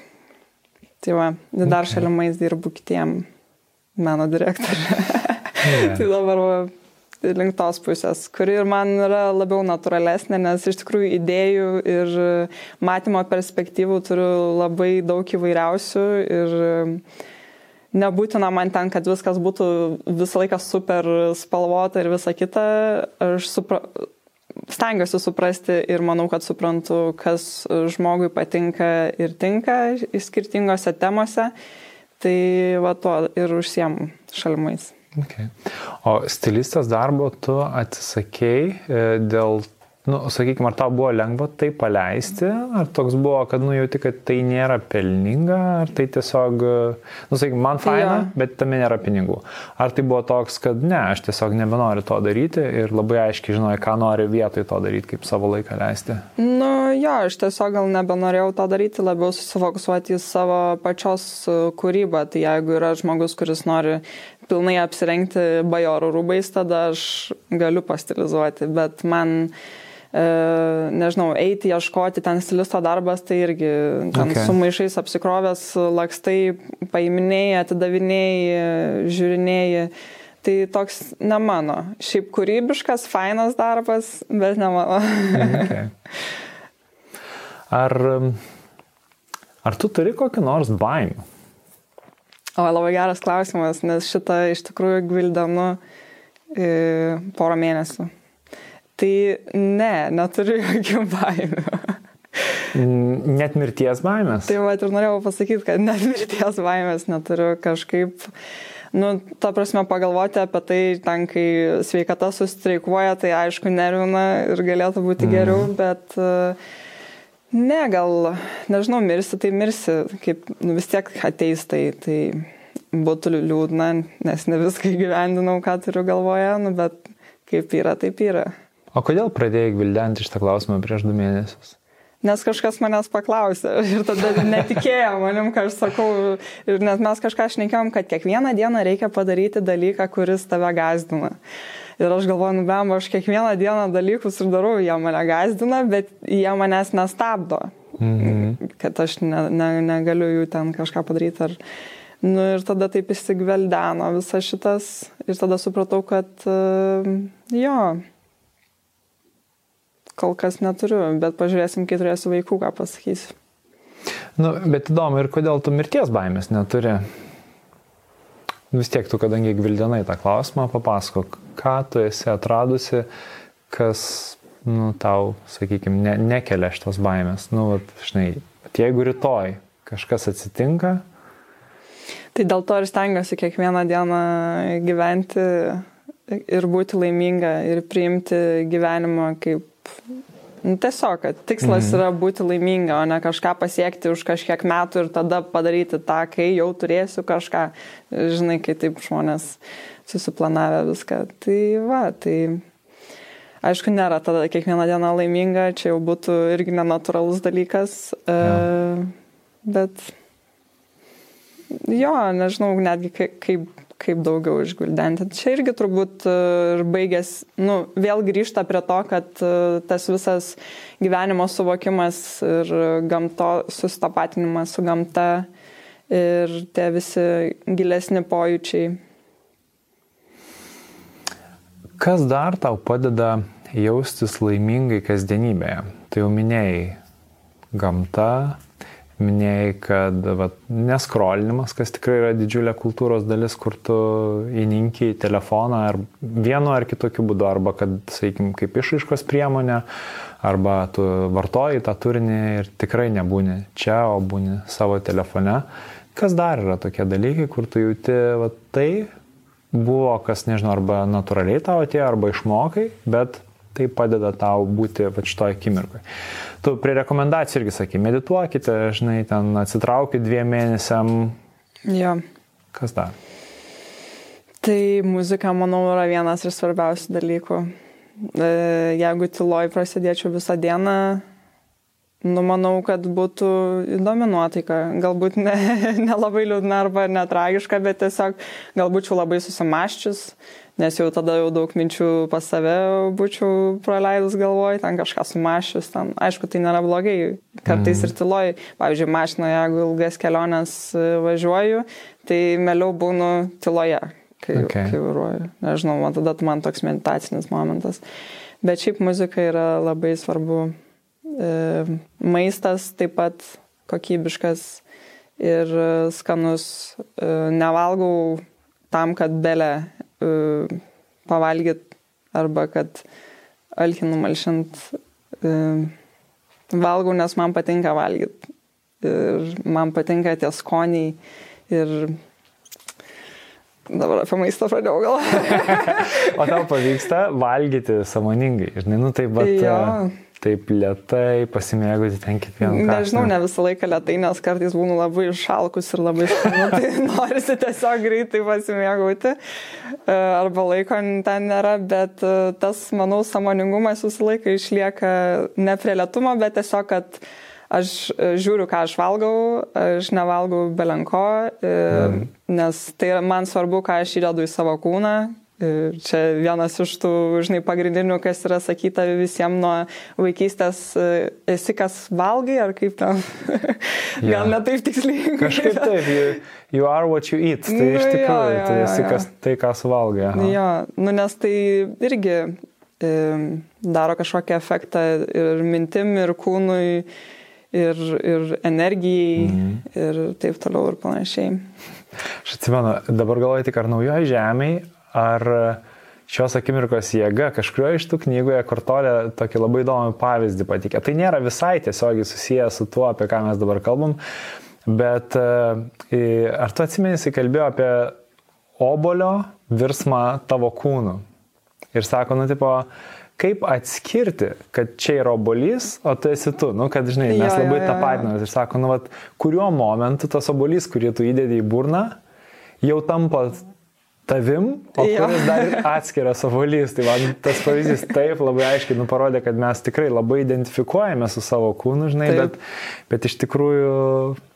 Tai va, dar šalimais dirbu kitiem meno direktorė. Yeah. [LAUGHS] tai dabar va, link tos pusės, kuri ir man yra labiau natūralesnė, nes iš tikrųjų idėjų ir matymo perspektyvų turiu labai daug įvairiausių ir nebūtina man ten, kad viskas būtų visą laiką super spalvota ir visa kita. Aš supra... stengiuosi suprasti ir manau, kad suprantu, kas žmogui patinka ir tinka skirtingose temose. Tai va to ir užsiemu šalmais. Okay. O stilistės darbo tu atsisakėjai e, dėl nu, sakykime, ar tau buvo lengva tai paleisti, ar toks buvo, kad nu jauti, kad tai nėra pelninga, ar tai tiesiog, nu, sakykime, man faina, ja. bet tame nėra pinigų. Ar tai buvo toks, kad ne, aš tiesiog nebenoriu to daryti ir labai aiškiai žinojai, ką nori vietoj to daryti, kaip savo laiką leisti. Nu, jo, aš tiesiog gal nebenorėjau to daryti, labiau susifokusuoti į savo pačios kūrybą. Tai jeigu yra žmogus, kuris nori pilnai apsirengti bajorų rūbais, tada aš galiu pastilizuoti, bet man E, nežinau, eiti, ieškoti ten stilisto darbas, tai irgi ten okay. su maišais apsikrovęs, lakstai, paiminėjai, atidavinėjai, žiūrinėjai. Tai toks ne mano. Šiaip kūrybiškas, fainas darbas, bet ne mano. okay. [LAUGHS] Ar, ar tu turi kokį nors baimę? O, labai geras klausimas, nes šitą iš tikrųjų gvildenu e, porą mėnesių. Tai ne, neturiu [LAUGHS] jokių baimių. Net mirties baimės. Tai va ir norėjau pasakyti, kad net mirties baimės neturiu kažkaip. Nu, ta prasme, pagalvoti apie tai, ten, kai sveikata sustreikuoja, tai aišku, nervina ir galėtų būti geriau, mm. bet ne, gal, nežinau, mirsi, tai mirsi, kaip nu, vis tiek ateis tai, tai būtų liūdna, nes ne viską įgyvendinau, ką turiu galvoje, nu, bet kaip yra, taip yra. O kodėl pradėjai gvildenti šitą klausimą prieš du mėnesius? Nes kažkas manęs paklausė ir tada netikėjo manim, ką aš sakau. Ir net mes kažką šnekėjom, kad kiekvieną dieną reikia padaryti dalyką, kuris tave gazdina. Ir aš galvoju, nu bem, aš kiekvieną dieną dalykus ir darau, jie mane gazdina, bet jie manęs nestabdo. Mhm. Kad aš ne, ne, negaliu jų ten kažką padaryti. Ar... Nu, ir tada taip įsigveldeno visas šitas. Ir tada supratau, kad uh, jo kol kas neturiu, bet pažiūrėsim, kai turėsiu vaikų, ką pasakysiu. Nu, bet įdomu ir kodėl tu mirties baimės neturi. Vis tiek tu, kadangi gvildenai tą klausimą, papasakok, ką tu esi atradusi, kas nu, tau, sakykime, ne, nekelia šitos baimės. Nu, vat, žinai, jeigu rytoj kažkas atsitinka. Tai dėl to ir stengiuosi kiekvieną dieną gyventi ir būti laiminga ir priimti gyvenimą kaip Nu, tiesiog, kad tikslas mhm. yra būti laiminga, o ne kažką pasiekti už kažkiek metų ir tada padaryti tą, kai jau turėsiu kažką, žinai, kai taip žmonės susiplanavę viską. Tai va, tai aišku, nėra tada kiekvieną dieną laiminga, čia jau būtų irgi nenatūralus dalykas, ja. uh, bet jo, nežinau netgi kaip kaip daugiau išguldenti. Čia irgi turbūt e, ir baigės, nu, vėl grįžta prie to, kad e, tas visas gyvenimo suvokimas ir gamto sustapatinimas su gamta ir tie visi gilesni pojūčiai. Kas dar tau padeda jaustis laimingai kasdienybėje? Tai jau minėjai gamta, minėjai, kad va, neskrolinimas, kas tikrai yra didžiulė kultūros dalis, kur tu įninki į telefoną ar vienu ar kitokiu būdu, arba kad, sakykim, kaip išaiškos priemonė, arba tu vartoji tą turinį ir tikrai nebūni čia, o būni savo telefone. Kas dar yra tokie dalykai, kur tu jauti, va, tai buvo, kas nežinau, arba natūraliai tau atėjo, arba išmokai, bet tai padeda tau būti va šitoje akimirkoje. Tu prie rekomendacijų irgi sakai, medituokite, žinai, ten atsitraukit dviem mėnesiam. Jo. Kas dar? Tai muzika, manau, yra vienas iš svarbiausių dalykų. E, jeigu tyloj prasidėčiau visą dieną, numanau, kad būtų įdomi nuotaika. Galbūt nelabai ne, [LAUGHS] ne liūdna arba netragiška, bet tiesiog galbūt labai susimaščius nes jau tada jau daug minčių pas save būčiau praleidus galvoj, ten kažką sumašius, ten, aišku, tai nėra blogai, kartais mm. ir tyloj, pavyzdžiui, mašinoje, jeigu ilgas keliones e, važiuoju, tai mėliau būnu tyloje, kai, okay. kai vairuoju, nežinau, man tada man toks meditacinis momentas, bet šiaip muzika yra labai svarbu, maistas taip pat kokybiškas ir skanus, e, nevalgau tam, kad belė uh, e, pavalgyti arba kad alkį numalšint. Uh, valgau, nes man patinka valgyti. Ir man patinka tie skoniai. Ir dabar apie maistą pradėjau galvoti. [LAUGHS] o tau pavyksta valgyti samoningai. Žinai, nu taip pat. Jo taip lietai pasimėgauti ten kiekvieną? Nežinau, ne visą laiką lietai, nes kartais būnu labai išalkus ir labai skanu, [LAUGHS] tai norisi tiesiog greitai pasimėgauti. E, arba laiko ten nėra, bet e, tas, manau, samoningumas visą laiką išlieka ne prie lietumo, bet tiesiog, kad aš e, žiūriu, ką aš valgau, aš nevalgau belenko, mm. nes tai man svarbu, ką aš įdedu į savo kūną, Ir čia vienas iš tų, žinai, pagrindinių, kas yra sakyta visiems nuo vaikystės, e, esi kas valgai, ar kaip ten, [LAUGHS] gal yeah. ne taip tiksliai. Kažkaip [LAUGHS] taip, you, you are what you eat, tai nu, iš tikrųjų, jo, jo, tai esi kas, tai, ką suvalgai. Jo, nu nes tai irgi e, daro kažkokį efektą ir mintim, ir kūnui, ir, ir energijai, mm. ir taip toliau ir panašiai. Aš atsimenu, dabar galvoju tik ar naujoje žemėje, ar šios akimirkos jėga kažkurioje iš tų knygoje kortolė tokį labai įdomų pavyzdį patikė. Tai nėra visai tiesiogiai susijęs su tuo, apie ką mes dabar kalbam, bet e, ar tu atsimeni, jis kalbėjo apie obolio virsmą tavo kūnu. Ir sako, nu, tipo, kaip atskirti, kad čia yra obolys, o tu esi tu. Nu, kad, žinai, mes jo, labai tą patinamės. Ir sako, nu, vat, kuriuo momentu tas obolys, kurį tu įdedi į burną, jau tampa tavim, o kuris dar atskiras ovolys. Tai man tas pavyzdys taip labai aiškiai nu, parodė, kad mes tikrai labai identifikuojame su savo kūnu, žinai, taip. bet, bet iš tikrųjų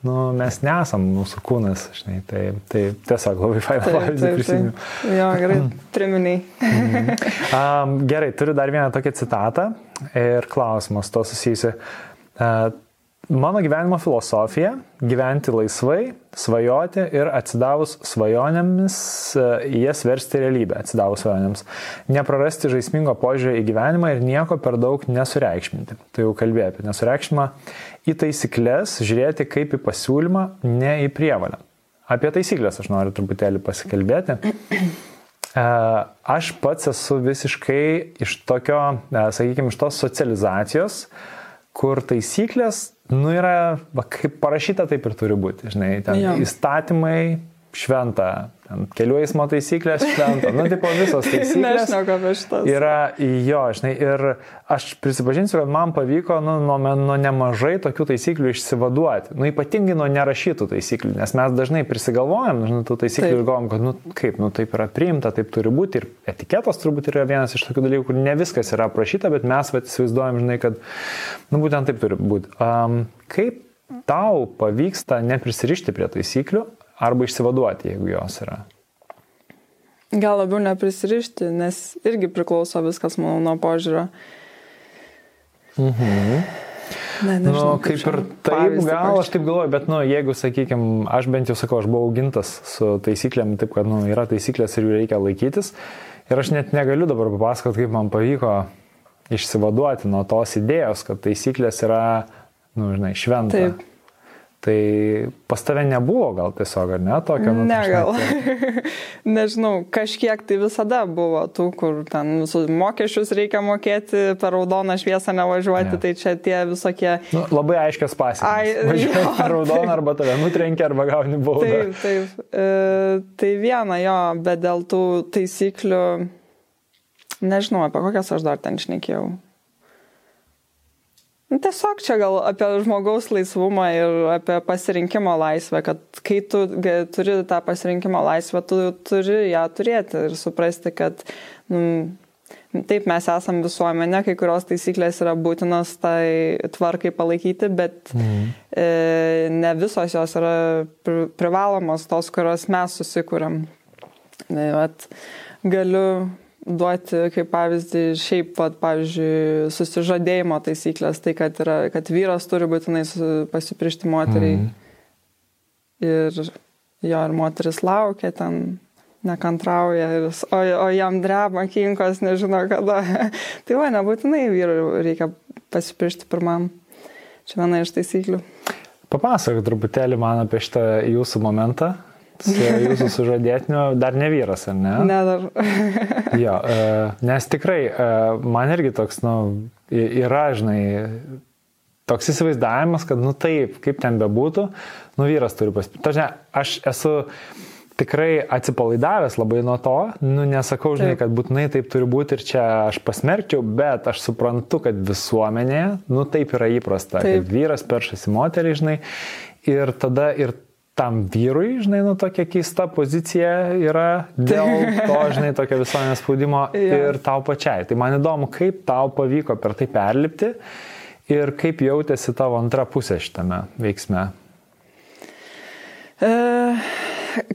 nu, mes nesam mūsų kūnas, žinai. Tai, tai tiesiog labai faina pavyzdį prisimenu. Jo, gerai, triminiai. mhm. um, gerai, turiu dar vieną tokią citatą ir klausimas to susijusi. Uh, Mano gyvenimo filosofija - gyventi laisvai, svajoti ir atsidavus svajonėmis, e, jas versti realybę, atsidavus svajonėms. Neprarasti žaismingo požiūrio į gyvenimą ir nieko per daug nesureikšminti. Tai jau kalbėjau apie nesureikšmimą. Į taisyklės žiūrėti kaip į pasiūlymą, ne į prievalę. Apie taisyklės aš noriu truputėlį pasikalbėti. E, aš pats esu visiškai iš tokio, e, sakykime, iš tos socializacijos, kur taisyklės, nu yra, va, kaip parašyta, taip ir turi būti. Žinai, ten jo. įstatymai, šventa, kelių eismo taisyklės šventa, nu, tipo visos [LAUGHS] taisyklės. Nežinau, apie šitas. Yra, jo, žinai, ir aš prisipažinsiu, kad man pavyko, nu, nuo, nuo nemažai tokių taisyklių išsivaduoti, nu, ypatingai nuo nerašytų taisyklių, nes mes dažnai prisigalvojam, žinai, tų taisyklių taip. ir galvom, kad, nu, kaip, nu, taip yra priimta, taip turi būti ir etiketas turbūt yra vienas iš tokių dalykų, kur ne viskas yra aprašyta, bet mes, va, įsivaizduojam, žinai, kad, nu, būtent taip turi būti. Um, kaip tau pavyksta neprisirišti prie taisyklių arba išsivaduoti, jeigu jos yra? Gal labiau neprisirišti, nes irgi priklauso viskas, manau, nuo požiūrio. Mhm. Ne, nežinau, nu, kaip ir taip, gal aš taip galvoju, bet, nu, jeigu, sakykime, aš bent jau sakau, aš buvau augintas su taisyklėm, taip kad, nu, yra taisyklės ir jų reikia laikytis. Ir aš net negaliu dabar papasakoti, kaip man pavyko išsivaduoti nuo tos idėjos, kad taisyklės yra nu, žinai, šventą. Taip. Tai pas tave nebuvo gal tiesiog, ar ne, tokio? Nu, ne, gal. [LAUGHS] Nežinau, kažkiek tai visada buvo tų, kur ten visus mokesčius reikia mokėti, per raudoną šviesą nevažiuoti, ne. tai čia tie visokie... Nu, labai aiškias pasiekmes. [LAUGHS] Važiuoji per raudoną arba tave nutrenkia arba gauni baudą. Taip, taip. E, tai viena jo, bet dėl tų taisyklių, nežinau, apie kokias aš dar ten šnekėjau. Nu, tiesiog čia gal apie žmogaus laisvumą ir apie pasirinkimo laisvę, kad kai tu turi tą pasirinkimo laisvę, tu turi ją turėti ir suprasti, kad nu, taip mes esame visuomenė, kai kurios taisyklės yra būtinos tai tvarkai palaikyti, bet mhm. e, ne visos jos yra privalomos, tos, kurios mes susikūrėm. Tai, vat, galiu duoti kaip pavyzdį šiaip, pat, pavyzdžiui, susižadėjimo taisyklės, tai kad, yra, kad vyras turi būtinai pasipriešti moteriai. Mm. Ir jo, ir moteris laukia ten, nekantrauja, ir, o, o jam dreba kinkos, nežino kada. [LAUGHS] tai va, nebūtinai vyrui reikia pasipriešti pirmam. Čia viena iš taisyklių. Papasakok truputėlį man apie šitą jūsų momentą, jūsų sužadėtiniu dar ne vyras, ar ne? Ne dar. [LAUGHS] jo, e, nes tikrai e, man irgi toks, nu, yra, žinai, toks įsivaizdavimas, kad, nu taip, kaip ten bebūtų, nu vyras turi pasipirkti. Aš esu tikrai atsipalaidavęs labai nuo to, nu nesakau, žinai, taip. kad būtinai taip turi būti ir čia aš pasmerkčiau, bet aš suprantu, kad visuomenėje, nu taip yra įprasta, taip. kad vyras peršasi moterį, žinai, ir tada ir tam vyrui, žinai, nu tokia keista pozicija yra dėl [LAUGHS] to, žinai, tokio visuomenės spaudimo ja. ir tau pačiai. Tai man įdomu, kaip tau pavyko per tai perlipti ir kaip jautėsi tavo antra pusė šitame veiksme. E,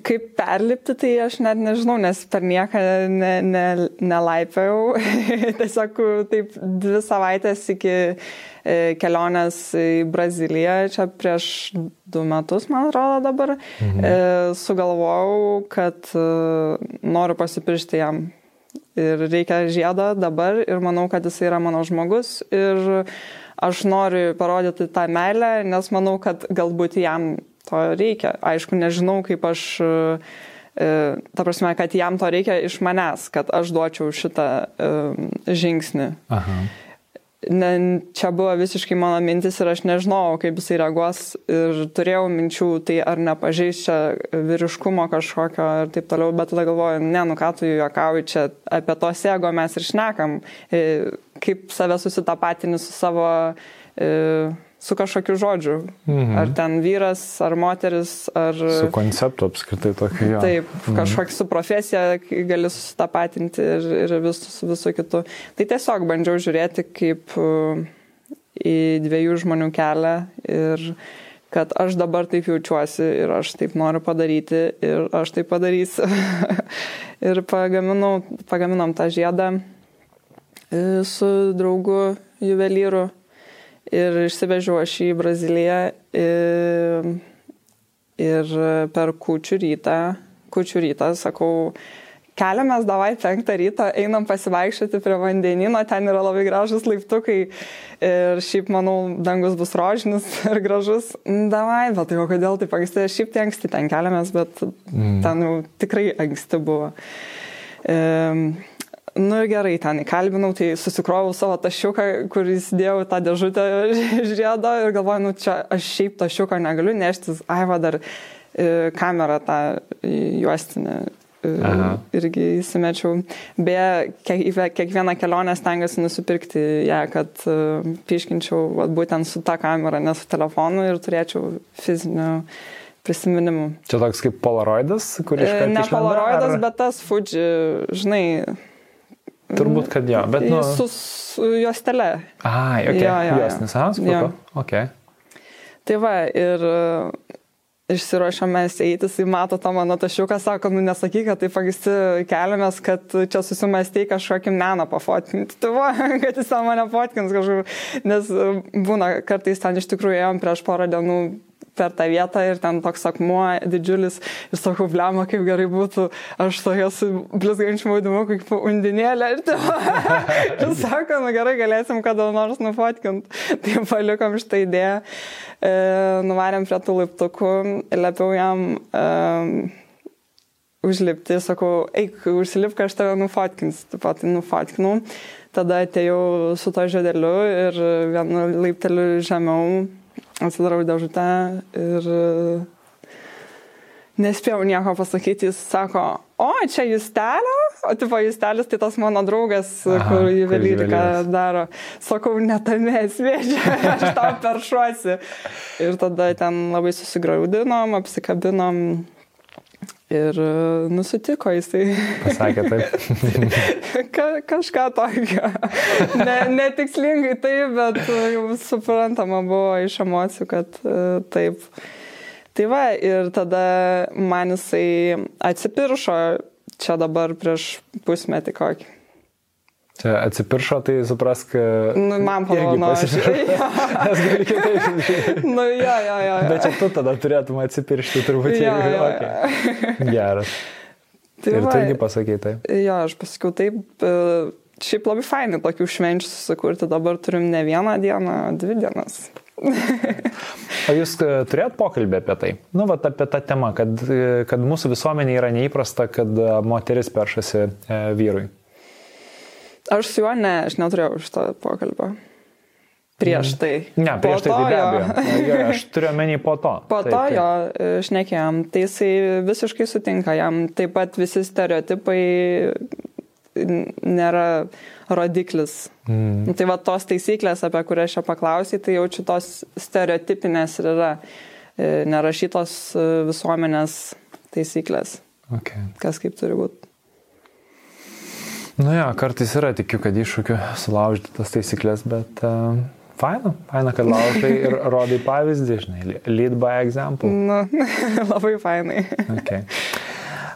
kaip perlipti, tai aš net nežinau, nes per nieką ne, ne, nelaipiau. [LAUGHS] Tiesiog taip dvi savaitės iki E, kelionės į Braziliją, čia prieš du metus, man atrodo dabar, mhm. E, sugalvojau, kad e, noriu pasipiršti jam. Ir reikia žiedo dabar ir manau, kad jis yra mano žmogus ir aš noriu parodyti tą meilę, nes manau, kad galbūt jam to reikia. Aišku, nežinau, kaip aš ta prasme, kad jam to reikia iš manęs, kad aš duočiau šitą um, žingsnį. Aha ne, čia buvo visiškai mano mintis ir aš nežinojau, kaip jisai reaguos ir turėjau minčių, tai ar nepažeis čia vyriškumo kažkokio ir taip toliau, bet tada galvoju, ne, nu ką tu juokauji, čia apie to sėgo mes ir šnekam, e, kaip save susitapatini su savo e, su kažkokiu žodžiu. Mhm. Ar ten vyras, ar moteris, ar... Su konceptu apskritai tokiu. Jo. Taip, mhm. kažkokį su profesija gali susitapatinti ir, ir vis, su visu kitu. Tai tiesiog bandžiau žiūrėti kaip uh, į dviejų žmonių kelią ir kad aš dabar taip jaučiuosi ir aš taip noriu padaryti ir aš tai padarysiu. [LAUGHS] ir pagaminau, pagaminom tą žiedą e, su draugu juvelyru ir išsivežiau aš į Braziliją ir, ir per kučių rytą, kučių rytą sakau, keliamės davai penktą ryto, einam pasivaikščioti prie vandenino, ten yra labai gražus laiptukai ir šiaip manau, dangus bus rožinis [LAUGHS] ir gražus. Davai, bet tai o kodėl taip anksti, šiaip tai anksti ten keliamės, bet mm. ten jau tikrai anksti buvo. E, nu gerai, ten įkalbinau, tai susikrovau savo tašiuką, kuris dėjau tą dėžutę [LAUGHS] žiedo ir galvoju, nu čia aš šiaip tašiuką negaliu neštis, ai va dar kamerą tą juostinę Aha. irgi įsimečiau. Beje, kiekvieną kelionę stengiuosi nusipirkti ją, kad piškinčiau vat, būtent su ta kamera, ne su telefonu ir turėčiau fizinių prisiminimų. Čia toks kaip Polaroidas, kuris... Ne Polaroidas, ar... bet tas Fuji, žinai, Turbūt, kad jo, bet nu... Su, su juostele. Ai, ok. Jo, jo, Juosnis, aha, supratau. Ok. Tai va, ir išsiruošiame eiti, jisai mato tą mano tašiuką, sako, nu nesakyk, kad taip anksti keliamės, kad čia susimastei kažkokį meną pafotkinti. Tai va, [LAUGHS] kad jis mane fotkins kažkur, nes būna kartais ten iš tikrųjų ėjom prieš porą dienų per tą vietą ir ten toks akmuo didžiulis ir sakau, blema, kaip gerai būtų, aš tokia su blizgančiu maudimu kaip undinėlė ir [LAUGHS] ir sako, nu gerai, galėsim kada nors nufotkint. [LAUGHS] Tai palikom šitą idėją, e, nuvarėm prie tų laiptukų, liepiau jam e, užlipti, sakau, eik, užsilipk, aš tave nufotkinsiu, taip pat nufotkinau. Tada atėjau su to žodeliu ir vienu laipteliu žemiau atsidarau dėžutę ir e, nespėjau nieko pasakyti, jis sako, o čia Justelio, o tipo Justelis tai tas mano draugas, Aha, kur juvelyrika daro. Sakau, netame esmė, [LAUGHS] aš tau peršuosi. Ir tada ten labai susigraudinom, apsikabinom Ir e, nusitiko jisai. Pasakė taip. [LAUGHS] Ka, kažką tokio. Ne, netikslingai taip, bet jau suprantama buvo iš emocijų, kad e, taip. Tai va, ir tada man jisai atsipiršo čia dabar prieš pusmetį kokį. Čia atsipiršo, tai suprask. Nu, man pavadino. Nes gali kitaip. nu, jo, jo, jo. Bet čia tu tada turėtum atsipiršti turbūt. Jo, jo, okay. Geras. Tai ir tu irgi pasakai taip. Jo, aš pasakiau taip. Šiaip labai fainai tokių švenčių susikurti. Dabar turim ne vieną dieną, dvi dienas. o jūs e, turėt pokalbį apie tai? Nu, va, apie tą temą, kad, e, kad mūsų visuomenė yra neįprasta, kad e, moteris peršasi e, vyrui. Aš su juo ne, aš neturėjau šito pokalbio. Prieš mhm. tai. Ne, prieš po tai, tai be abejo. Jo, aš turiu menį po to. Po taip, to taip. jo, šnekėjom, tai jisai visiškai sutinka, jam taip pat visi stereotipai nėra rodiklis. Mm. Tai va tos taisyklės, apie kurias čia paklausai, tai jaučiu tos stereotipinės ir yra e, nerašytos e, visuomenės taisyklės. Okay. Kas kaip turi būti. Nu jo, kartais yra, tikiu, kad iššūkių sulaužyti tas taisyklės, bet uh, faina, faina, kad laužai ir [LAUGHS] rodai pavyzdį, žinai, lead by example. Nu, [LAUGHS] labai fainai. Okay.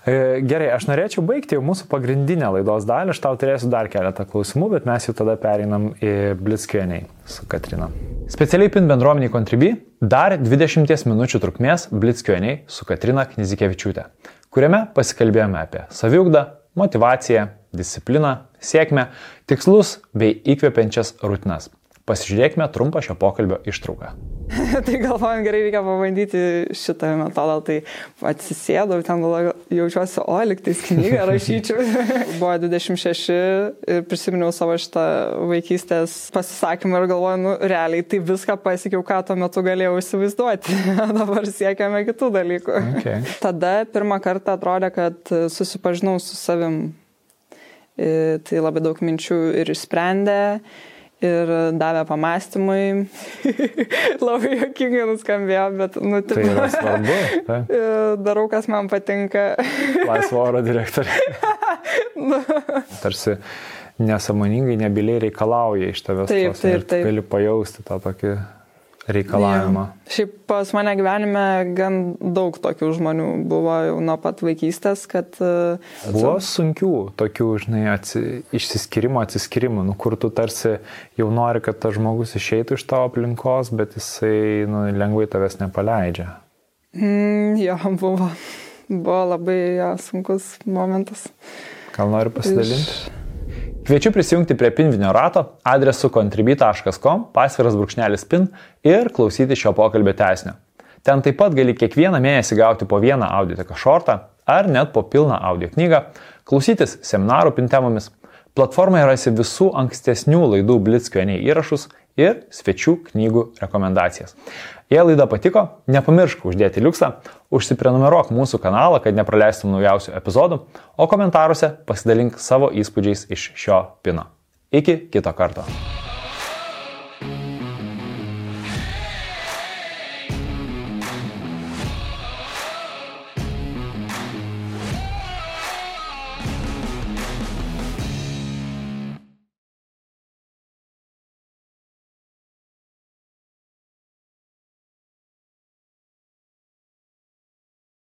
E, gerai, aš norėčiau baigti jau mūsų pagrindinę laidos dalį, aš tau turėsiu dar keletą klausimų, bet mes jau tada pereinam į Blitzkieniai su Katrina. Specialiai PIN bendruomeniai Contribui dar 20 minučių trukmės Blitzkieniai su Katrina Knizikevičiūtė, kuriame pasikalbėjome apie saviugdą, motivaciją, discipliną, sėkmę, tikslus bei įkvepiančias rutinas. Pasižiūrėkime trumpą šio pokalbio ištrauką. [LAUGHS] tai galvojom, gerai reikia pabandyti šitą metodą. Tai atsisėdau, ten jaučiuosi, o liktais knygą rašyčiau. [LAUGHS] Buvo 26 ir prisiminiau savo šitą vaikystės pasisakymą ir galvoju, nu realiai tai viską pasiekiau, ką tuo metu galėjau įsivaizduoti. [LAUGHS] Dabar siekiame kitų dalykų. Okay. Tada pirmą kartą atrodė, kad susipažinau su savim tai labai daug minčių ir išsprendė ir davė pamastymui. [LAUGHS] labai jokingai nuskambėjo, bet, nu, taip. Tai svarbu. [LAUGHS] Tai. Darau, kas man patinka. [LAUGHS] Laisvo oro direktorė. nu. Tarsi nesąmoningai, nebiliai reikalauja iš tavęs. Taip, tos, taip, taip. Gali pajausti tą tokį reikalavimą. Ja. Šiaip pas mane gyvenime gan daug tokių žmonių buvo jau nuo pat vaikystės, kad... E, buvo sunkių tokių, žinai, atsi, išsiskirimo, atsiskirimų, nu, kur tu tarsi jau nori, kad tas žmogus išeitų iš tavo aplinkos, bet jisai nu, lengvai tavęs nepaleidžia. Mm, jo, buvo. Buvo labai ja, sunkus momentas. Gal nori pasidalinti? Iš... Kviečiu prisijungti prie Pinvinio rato adresu contribui.com, pasviras brūkšnelis pin ir klausyti šio pokalbio tesnio. Ten taip pat gali kiekvieną mėnesį gauti po vieną audioteko šortą ar net po pilną audio knygą, klausytis seminarų pintemomis. Platformoje rasi visų ankstesnių laidų Blitzkio įrašus ir svečių knygų rekomendacijas. Jei laida patiko, nepamiršk uždėti liuksą, užsiprenumeruok mūsų kanalą, kad nepraleistum naujausių epizodų, o komentaruose pasidalink savo įspūdžiais iš šio pino. Iki kito karto.